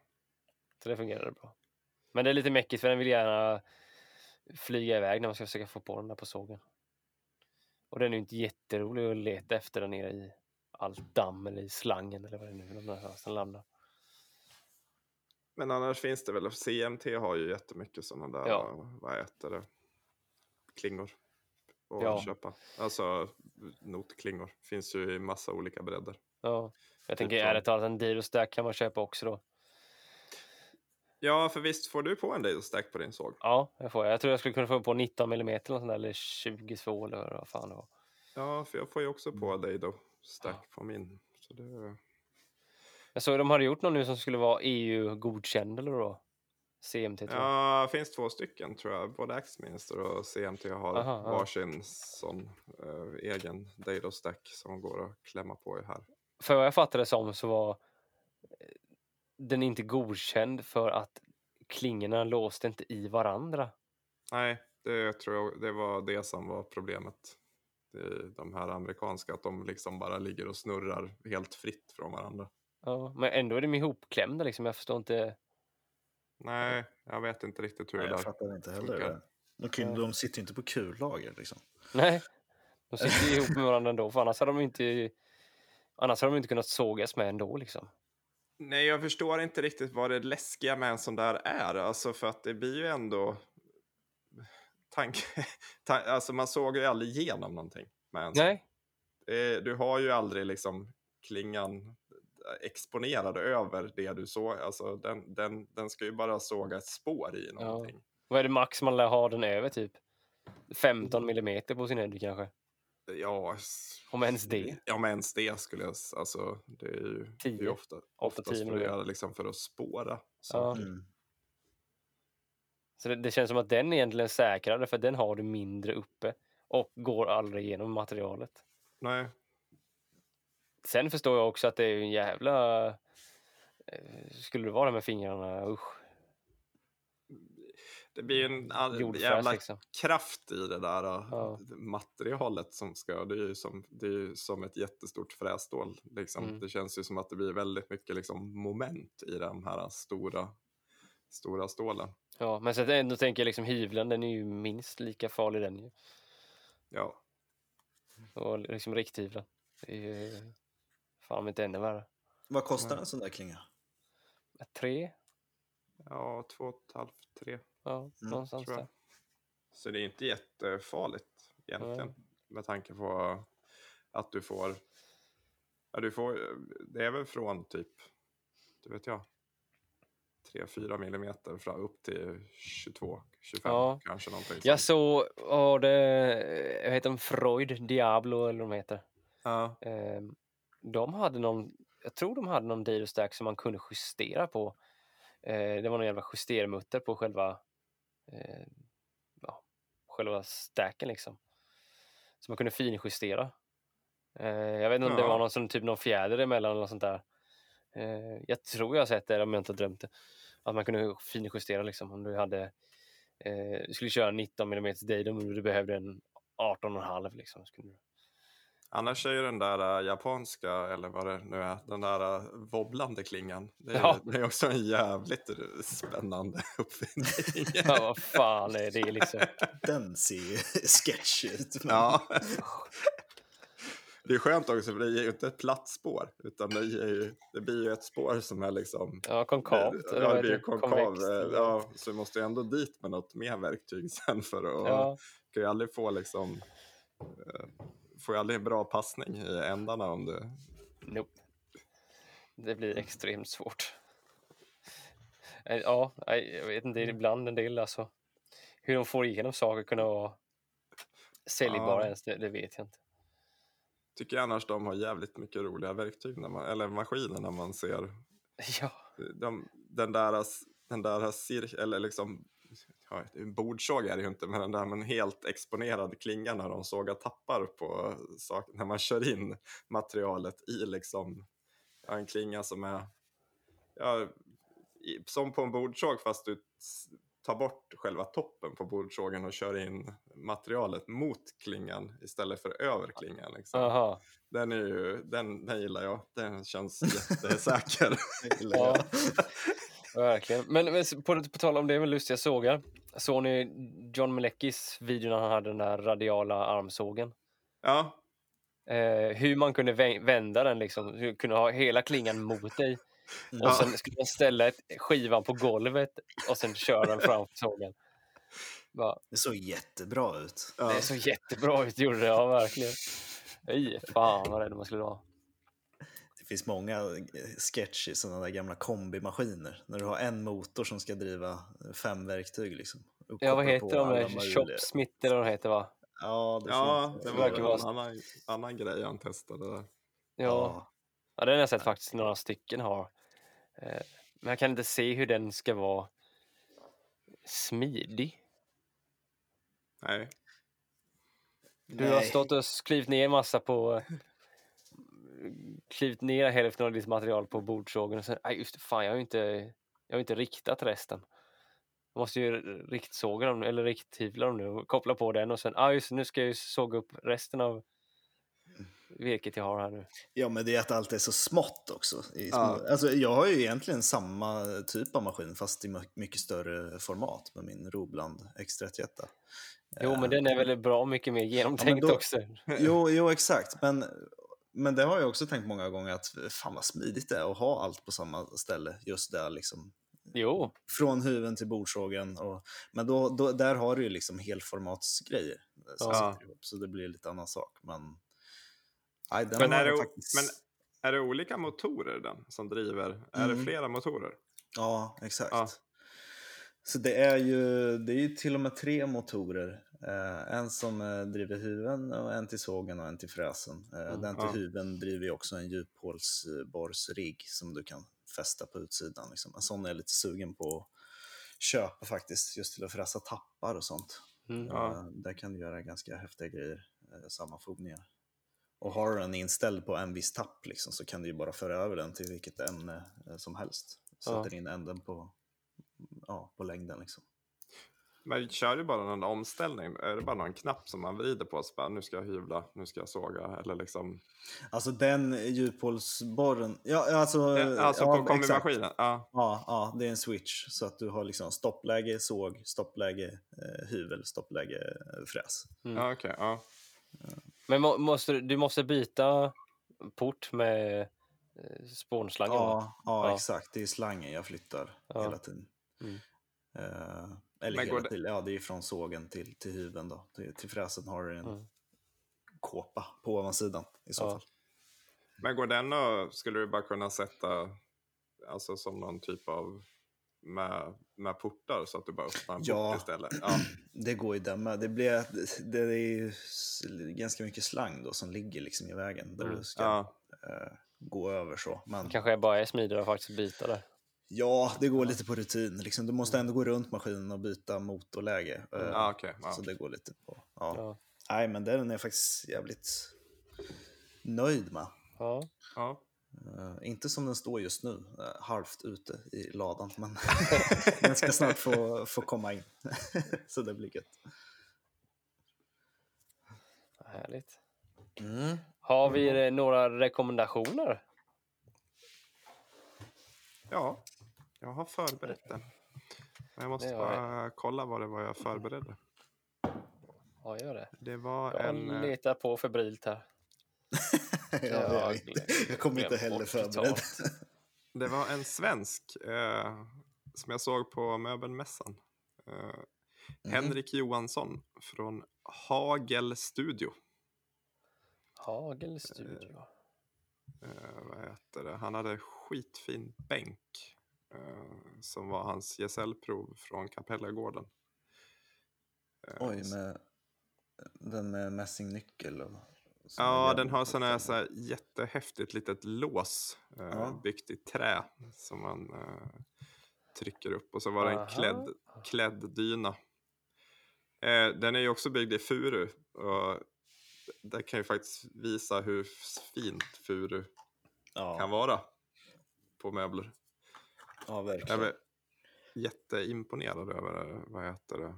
Så det fungerade bra. Men det är lite mäckigt för den vill gärna flyga iväg när man ska försöka få på den där på sågen. Och den är inte jätterolig att leta efter där nere i allt damm eller i slangen eller vad det nu är de där hösten landar. Men annars finns det väl, CMT har ju jättemycket sådana där, Ja. vad heter det, klingor att Ja. köpa. Alltså notklingor. Finns ju i massa olika bredder. Ja. Jag tänker Typ så. ärligt talat, en Diro-stack kan man köpa också då. Ja, för visst får du på en Dado Stack på din såg? Ja, jag får. Jag tror jag skulle kunna få på 19 mm eller, sånt där, eller 22 eller vad fan det var. Ja, för jag får ju också på Mm. Dado Stack på min. Så det... Jag såg de hade gjort någon nu som skulle vara EU-godkänd eller då? CMT tror jag. Ja, det finns två stycken tror jag. Både Axminster och CMT har Aha, varsin sån eh, egen Dado Stack som går att klämma på i här. För vad jag fattade det som så var eh, den inte godkänd för att klingorna låste inte i varandra. Nej, det tror jag det var det som var problemet. Det de här amerikanska, att de liksom bara ligger och snurrar helt fritt från varandra. Ja, men ändå är de ihopklämda liksom. Jag förstår inte. Nej, jag vet inte riktigt hur Nej, det jag fattar inte heller det. De, kan, de sitter ju inte på kullager liksom. Nej, de sitter ihop med varandra ändå. För annars hade de inte, annars hade de inte kunnat sågas med ändå liksom. Nej, jag förstår inte riktigt vad det läskiga med en sån där är. Alltså för att det blir ju ändå... Tank... ta- Alltså man såg ju aldrig igenom någonting med en sån. Nej, Eh, Du har ju aldrig liksom klingan exponerad över det du såg. Alltså den, den, den ska ju bara såga ett spår i någonting. vad är det max man lär ha den över typ? 15 millimeter på sin edge kanske? Ja, Om ens det. Ja, men ens det skulle jag... Alltså, det är ju, det är ju ofta, Åtta, oftast tio för att göra liksom för att spåra. Ja. saker. Mm. Så det, det känns som att den egentligen är säkrare för den har du mindre uppe och går aldrig igenom materialet. Nej, Sen förstår jag också att det är en jävla... eh, Skulle det vara med fingrarna, usch. det blir ju en all, jävla liksom. kraft i det där äh, Ja. materialet som ska, det är ju som, det är som ett jättestort frässtål. Liksom. Mm. Det känns ju som att det blir väldigt mycket liksom, moment i de här stora, stora stålen. Ja, men så att ändå tänker jag liksom hyvlen, den är ju minst lika farlig den ju. Ja, Och liksom rikthyveln. Det är ju fan om inte ännu värre. Vad kostar en sån där klinga? Tre? ja två och ett halvt, tre Ja, någonstans tror jag. där. Så det är inte jättefarligt egentligen. Med tanke på att du får, ja, du får, det är väl från typ, det vet jag, 3-4 millimeter fram upp till 22, 25 Ja. kanske någonting. Jag såg, var det, jag heter de Freud Diablo eller vad de heter. Ja, Ehm, de hade någon, jag tror de hade någon Dado Stack som man kunde justera på. Eh, det var någon jävla justermutter på själva, eh, ja, själva stacken liksom. Så man kunde finjustera. Eh, jag vet inte om det var någon, som, typ någon fjäder emellan eller något sånt där. Eh, jag tror jag har sett det om jag inte har drömt det. Att man kunde finjustera liksom om du hade, eh, skulle köra 19 mm Dado men du behövde en 18,5 liksom. Så kunde du annars är ju den där äh, japanska, eller vad det nu är, den där äh, wobblande klingan, det är, Ja. det är också en jävligt spännande uppfinning. Ja, vad fan är det liksom? Den ser ju sketch ut. men- Ja. Det är skönt också för det ger ju inte ett platt spår utan det, ger ju, det blir ju ett spår som är liksom Ja, konkavt. Ja, det blir ju konkav. Ja, så du måste ju ändå dit med något mer verktyg sen för att... Ja, kan ju aldrig få liksom... Får ju aldrig en bra passning i ändarna om du... nope. Det blir extremt svårt. Eh, Ja, jag vet inte, ibland en del alltså. Hur de får igenom saker kunna vara säljbara Ja. ens, det, det vet jag inte. Tycker jag annars de har jävligt mycket roliga verktyg, när man, eller maskiner när man ser Ja, de, den där, den där cir, eller liksom, ja, bordsåg är det ju inte, men den där med en helt exponerad klinga när de sågar tappar på saker, när man kör in materialet i liksom en klinga som är ja, som på en bordsåg fast du tar bort själva toppen på bordsågen och kör in materialet mot klingan istället för över klingan. Liksom. Den, är ju, den, den gillar jag, den känns jättesäker. Ja, verkligen. Men, men på, på tal om det med lustiga sågar. Såg ni John Meleckis video när han hade den där radiala armsågen? ja, Eh, hur man kunde vä- vända den liksom, hur kunde ha hela klingan mot dig. Ja. Och sen skulle man ställa ett, skivan på golvet och sen köra den framför sågen. Bara, Det såg jättebra ut. Ja. Det såg jättebra ut, gjorde det. Ja, verkligen. Fy fan vad rädd man skulle vara. Det finns många eh, sketch i sådana där gamla kombimaskiner. När du har en motor som ska driva fem verktyg. Liksom, Ja, vad heter på de Chopsmith eller vad de heter va? Ja, det Ja, finns. det Det var verkar en vara- annan, annan grej han testade där. Ja. ja, den har jag sett faktiskt några stycken har. Eh, Men jag kan inte se hur den ska vara smidig. Nej. Du har stått och klivit ner massa på klivit ner hälften av ditt material på bordsågen och sen, nej just fan jag har ju inte, jag har inte riktat resten. Jag måste ju riktsåga dem, eller rikthyvla dem nu och koppla på den och sen, ah, just nu ska jag ju såga upp resten av virket jag har här nu. Ja, men det är att allt är så smått också. I små... Ja. alltså, jag har ju egentligen samma typ av maskin fast i my- mycket större format med min Robland X31. Jo, men den är väl bra mycket mer genomtänkt då- också. Jo, jo, exakt. Men, men det har jag också tänkt många gånger att fan vad smidigt det är att ha allt på samma ställe. Just där liksom. Jo, Från huven till bordsågen. Och, men då, då, där har du ju liksom helformatsgrejer. Som Ja. sitter ihop, så det blir lite annan sak. Men, den Men är, det, faktiskt... men är det olika motorer den som driver? Är det Mm. flera motorer? Ja, exakt. Ja. Så det är, ju, det är ju till och med tre motorer. Eh, en som eh, driver huven, och en till sågen och en till fräsen. Eh, Mm, den till ja. huven driver också en djuphålsborrsrigg som du kan fästa på utsidan. Liksom. En sån är jag lite sugen på att köpa faktiskt, just till att fräsa tappar och sånt. mm. Ja. Där kan du göra ganska häftiga grejer, sammanfogningar. Och har du den inställd på en viss tapp liksom, så kan du ju bara föra över den till vilket ämne som helst. Ja. Sätter in änden på, ja, på längden. Liksom. Men kör du bara någon omställning? Är det bara någon knapp som man vrider på? Så bara, nu ska jag hyvla, nu ska jag såga. Eller liksom... Alltså den djuphålsborren, ja alltså... Alltså ja, på kombimaskinen? Ja. Ja, ja, det är en switch så att du har liksom stoppläge såg, stoppläge eh, hyvel, stoppläge eh, fräs. Ja, okej. ja. Men må, måste, du- du måste byta port med eh, spånslangen? Ja, ja, Ja. exakt. Det är slangen jag flyttar Ja. hela tiden. Mm. Eh, eller Men hela det- tiden, ja det är från sågen till, till hyveln då. Till, till fräsen har du en Mm. kåpa på ovansidan i så Ja. fall. Men går den och skulle du bara kunna sätta alltså som någon typ av med, med portar så att du bara öppnar en Ja. port istället? Ja. Det går ju där med. Det, blir, det är ju ganska mycket slang då som ligger liksom i vägen där Mm. du ska ja. eh, gå över så. Men kanske bara är smidigare att faktiskt byta där. Ja, det går lite på rutin. Liksom, du måste ändå gå runt maskinen och byta motorläge. eh, Ja, okej. ja. Så det går lite på. Ja. Ja. Nej, men den är jag faktiskt jävligt nöjd med. Ja. Ja. Eh, inte som den står just nu, eh, halvt ute i ladan, men den ska snart få, få komma in. så det blir gött. Härligt. Mm. Har vi några rekommendationer? ja, jag har förberett det. Men jag måste jag. bara kolla vad det var jag förberedde. Ja, gör det. Det var Jag en... eh, letar på febrilt här. ja, jag, glöm- jag kommer inte heller förberedd. Det var en svensk eh, som jag såg på möbelmässan. Eh, Henrik Johansson från Hagel Studio. Hagel Studio. Eh, vad heter det? Han hade skitfin bänk eh, som var hans gesällprov från Kapellagården. Eh, Oj, med den med mässingnyckel och Ja, den har sån här, så här jättehäftigt litet lås eh, Ja. byggt i trä som man eh, trycker upp och så var det en klädd, klädd dyna. Eh, den är ju också byggd i furu och det kan ju faktiskt visa hur fint furu kan Ja, vara på möbler. Ja, Jag verkligen. är jätteimponerad över, vad heter det,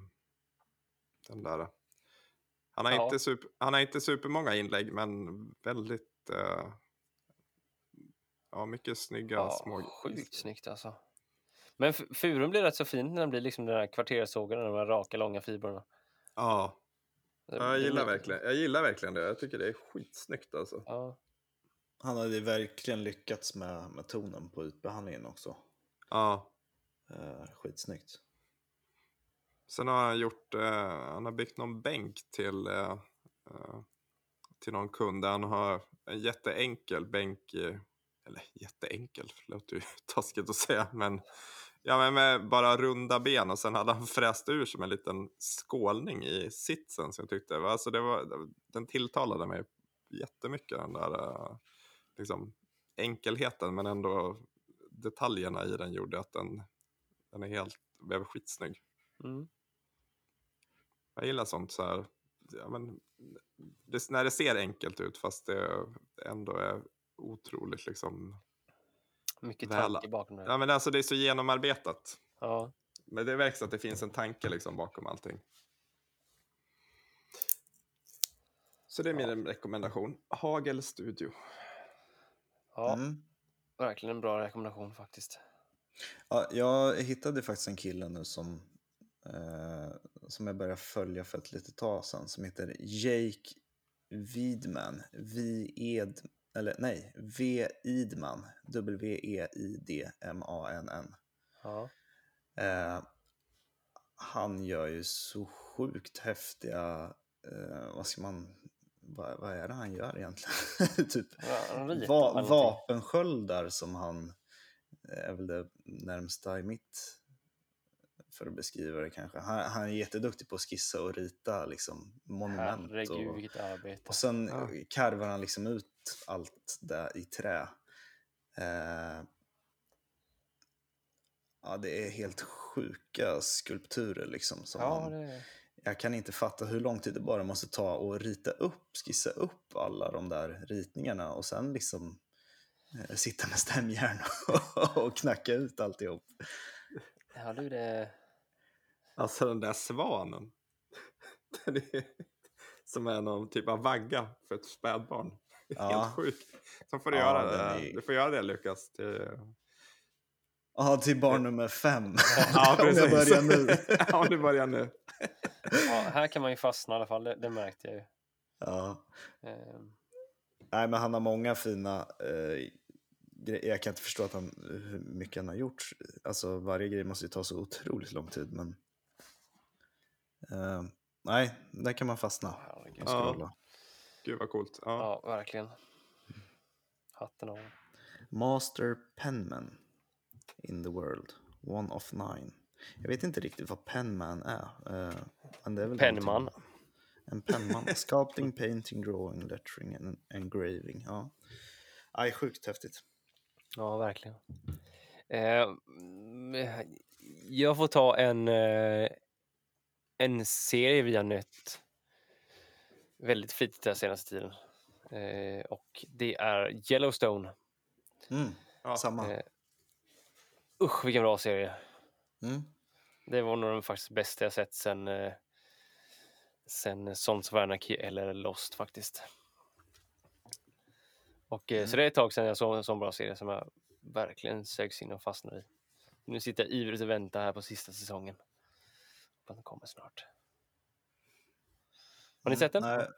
den där. Han har, Ja. inte, super, han har inte supermånga inlägg, men väldigt, eh, ja, mycket snygga Ja, små... sjukt snyggt alltså. Men furun blir rätt så fint när den blir liksom den här kvarterssågen, de här raka långa fibrerna. Ja, jag gillar verkligen, jag gillar verkligen det. Jag tycker det är skitsnyggt alltså. Ja, Han hade verkligen lyckats med, med tonen på utbehandlingen också. Ja, Eh, skitsnyggt. Sen har han gjort, eh, han har byggt någon bänk till, eh, till någon kund han har en jätteenkel bänk, i, eller jätteenkel, låter ju taskigt att säga, men Ja, men med bara runda ben och sen hade han fräst ur som en liten skålning i sitsen som jag tyckte. Alltså det var, den tilltalade mig jättemycket, den där liksom, enkelheten, men ändå detaljerna i den gjorde att den, den är helt, blev skitsnygg. Mm. Jag gillar sånt så här, ja, men, det, när det ser enkelt ut fast det ändå är otroligt liksom Mycket Väl- tanke bakom det. Ja, men alltså det är så genomarbetat. Ja. Men det verkar att det finns en tanke liksom bakom allting. Så det är min rekommendation. Hagel Studio. ja, Mm. Verkligen en bra rekommendation faktiskt. Ja, jag hittade faktiskt en kille nu som, eh, som jag började följa för ett litet tag sedan som heter Jake Widman. V-ed, eller nej, V Idman. E W-E-I-D-M-A-N-N. Ja. Eh, han gör ju så sjukt häftiga, eh, vad ska man, vad, vad är det han gör egentligen? typ Ja, va, vapensköldar som han är väl det närmsta i mitt för att beskriva det kanske. Han, han är jätteduktig på att skissa och rita liksom monument. Herregud, och, vilket arbete. och sen Ja. karvar han liksom ut allt där i trä. Eh, ja, det är helt sjuka skulpturer liksom. Som Ja, han, det... Jag kan inte fatta hur lång tid det bara måste ta att rita upp, skissa upp alla de där ritningarna och sen liksom eh, sitta med stämjärn och, och knacka ut alltihop. Ja, du, det... Alltså den där svanen. Den är, som är någon typ av vagga för ett spädbarn. Ja. Helt sjukt. Får du, Ja, göra den det. är- du får göra det Lukas. Till... Ja, till barn nummer fem. Ja, Om jag precis. börjar nu. ja, du börjar nu. Ja, här kan man ju fastna i alla fall, det, det märkte jag ju. Ja. Ehm, Nej, men han har många fina eh, grejer. Jag kan inte förstå att han, hur mycket han har gjort. Alltså varje grej måste ju ta så otroligt lång tid, men eh, nej, där kan man fastna herregud. Ja. Gud vad coolt. Ja. Ja, verkligen. Hatten av. Master Penman in the world, one of nine. Jag vet inte riktigt vad penman är. eh, men det är väl någonting- En pennman. Sculpting, painting, drawing, lettering and engraving. Ja. Aj, sjukt häftigt. Ja, verkligen. Eh, jag får ta en, eh, en serie vi har nött väldigt flitigt den senaste tiden. Eh, och det är Yellowstone. Mm, Ja. samma. Eh, usch, vilken bra serie. Mm. Det var nog den faktiskt bästa jag sett sen, eh, sen Sons of Anarchy eller Lost faktiskt. Och, eh, Så det är ett tag sedan jag såg en sån bra serie som jag verkligen sögs in och fastnade i. Nu sitter jag ivrigt och väntar här på sista säsongen. Hoppas den kommer snart. Har ni sett den? Mm, Nej.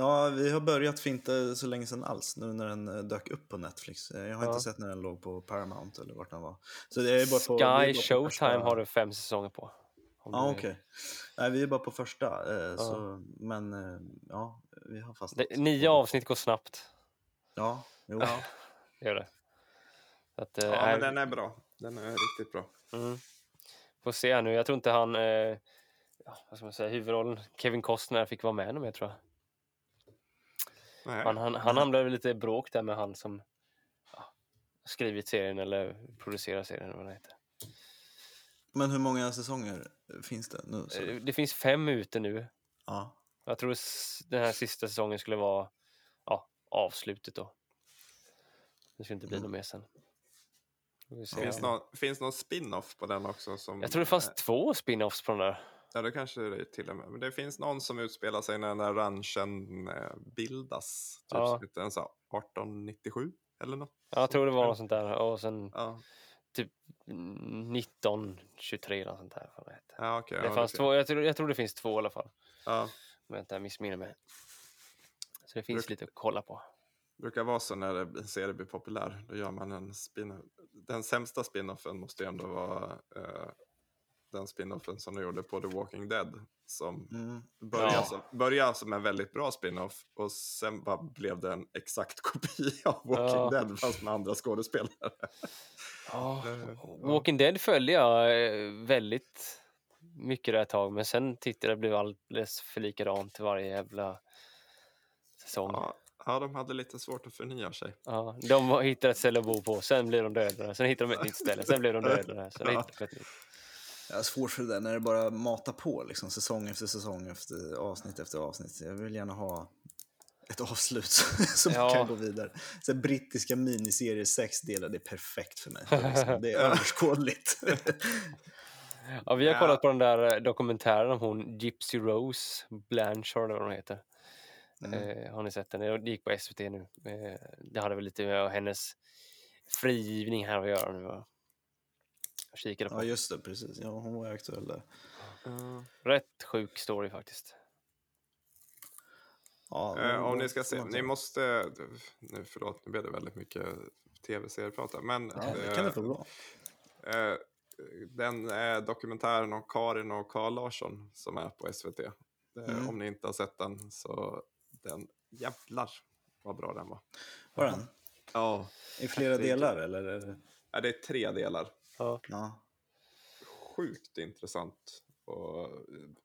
Ja, vi har börjat för inte så länge sedan alls, nu när den eh, dök upp på Netflix. Eh, Jag har Ja. inte sett när den låg på Paramount eller vart den var. Så det är bara på, är bara Sky på Showtime första- har du fem säsonger på. Ja, du- okej. Nej, vi är bara på första. Eh, så, men eh, ja, vi har fastnat. Det, nio avsnitt går snabbt. Ja, jo. Ja. Gör det. Att, eh, ja, men den är bra. Den är riktigt bra. Mm. Får se här nu. Jag tror inte han, eh, ja, vad ska man säga, huvudrollen, Kevin Costner, fick vara med mer tror jag. Nej. Han, han, han hamnade väl lite i bråk där med han som ja, skrivit serien eller producerar serien. eller Vad det, heter. Men hur många säsonger finns det nu? Så, Eh, det finns fem ute nu. ja. Jag tror den här sista säsongen skulle vara ja, avslutet då. Det skulle inte bli Mm. något mer sen. Finns, någon, finns någon spin-off på den också? Som, Jag tror det fanns två spin-offs på den där. Ja, det kanske det är till och med. Men det finns någon som utspelar sig när den där ranchen eh, bildas. Typ Ja. så här 1897 eller något. Ja, jag tror det var något sånt där. Och sen Ja, typ mm, 1923 eller något sånt där. Vad det ja okej. Det ja, fanns ser två, jag, tror, jag tror det finns två i alla fall. Ja, Om jag inte missminner mig. Så det finns Bruk- lite att kolla på. brukar vara så när en serie blir populär. Då gör man en spin Den sämsta spin-offen måste ju ändå vara eh, den spinoffen som de gjorde på The Walking Dead. Som Mm. började, Ja. som, började som en väldigt bra spin-off och sen bara blev det en exakt kopia av Walking Ja. Dead fast med andra skådespelare. Ja, Eh, Walking Dead följde jag eh, väldigt mycket där ett tag, men sen tyckte jag det blev alldeles för likadant varje jävla säsong. Ja. Ja, ja, de hade lite svårt att förnya sig. de hittade ett ställe att bo på, sen blev de dödade, sen hittade de ett nytt ställe, sen blev de dödade, sen hittade de ett nytt. Jag har svårt för det där när det bara matar på liksom, säsong efter säsong efter avsnitt efter avsnitt. Jag vill gärna ha ett avslut som Ja. kan gå vidare. Så brittiska miniserier, sex delar, det är perfekt för mig. Det är, liksom, det är överskådligt. Ja, vi har Ja. kollat på den där eh, dokumentären om hon Gypsy Rose Blanchard eller vad hon heter. Mm. Eh, har ni sett den? Det gick på SVT nu. Eh, det hade väl lite med hennes frigivning här att göra nu. va? Jag kikade på. Ja, just det, precis. Ja, hon var aktuell där. Rätt sjuk story faktiskt. Ja, Eh, hon om ni ska se, ni måste, nu, förlåt nu blev det väldigt mycket tv-serieprat men Ja, det kan det få eh, den eh, dokumentären om Karin och Carl Larsson som är på SVT. Eh, Mm. Om ni inte har sett den så den jävlar vad bra den var. Var den? Ja, I flera Det är- delar eller? är det- det är tre delar. Ja. Ja. Sjukt intressant. Och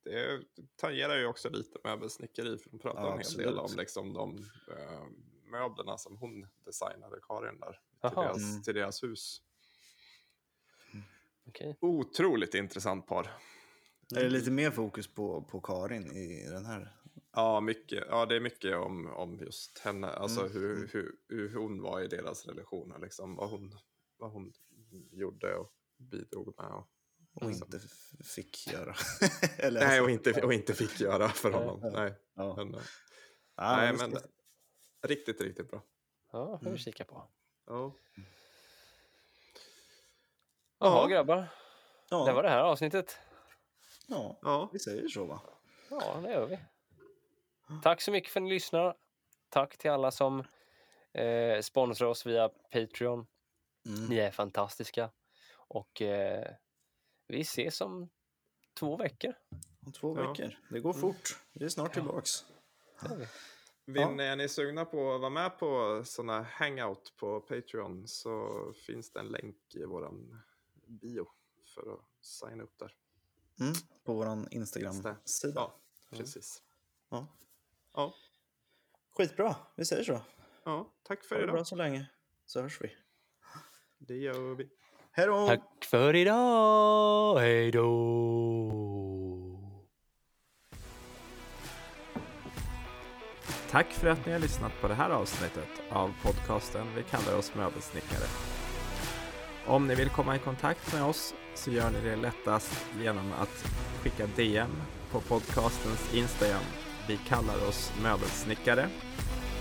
det tangerar ju också lite möbelsnickeri för de pratar Ja, en hel del om liksom de eh, möblerna som hon designade, Karin, där, till, deras, Mm. till deras hus. Okej. Otroligt intressant par. Är det lite mer fokus på, på Karin i den här? Ja, mycket, ja, det är mycket om, om just henne, alltså Mm, hur, mm. hur, hur hon var i deras relationer, liksom, vad, hon, vad hon gjorde och bidrog med. Och, Och liksom. inte fick göra. eller, Nej, alltså, och inte, och inte fick göra för honom. Ja. Nej, Ja. men, eh, Ja, nej, men ska- riktigt, riktigt bra. Ja, får vi Mm. kika på. Ja. Jaha Ja. grabbar, ja, det var det här avsnittet. ja, Ja. vi säger så va? Ja, det gör vi. Tack så mycket för att ni lyssnar. Tack till alla som eh, sponsrar oss via Patreon. Mm. Ni är fantastiska. Och eh, vi ses om två veckor. Om två Ja. veckor. Det går fort. Vi är snart tillbaks. Det gör vi. Vill Ja. ni, är ni sugna på att vara med på sådana hangout på Patreon så finns det en länk i våran bio för att signa upp där. Mm. På vår det. Instagram-sida. Ja, precis. Ja. Ja, Skitbra, vi säger så. ja tack för Ha det idag. bra så länge, så hörs vi. Det gör vi. Hej då! Tack för idag. Hej då. Tack för att ni har lyssnat på det här avsnittet av podcasten Vi kallar oss möbelsnickare. Om ni vill komma i kontakt med oss så gör ni det lättast genom att skicka DM på podcastens Instagram. Vi kallar oss möbelsnickare.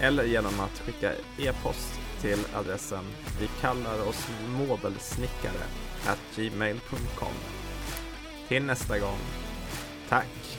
Eller genom att skicka e-post till adressen vi kallar oss möbelsnickare at gmail.com. Till nästa gång. Tack!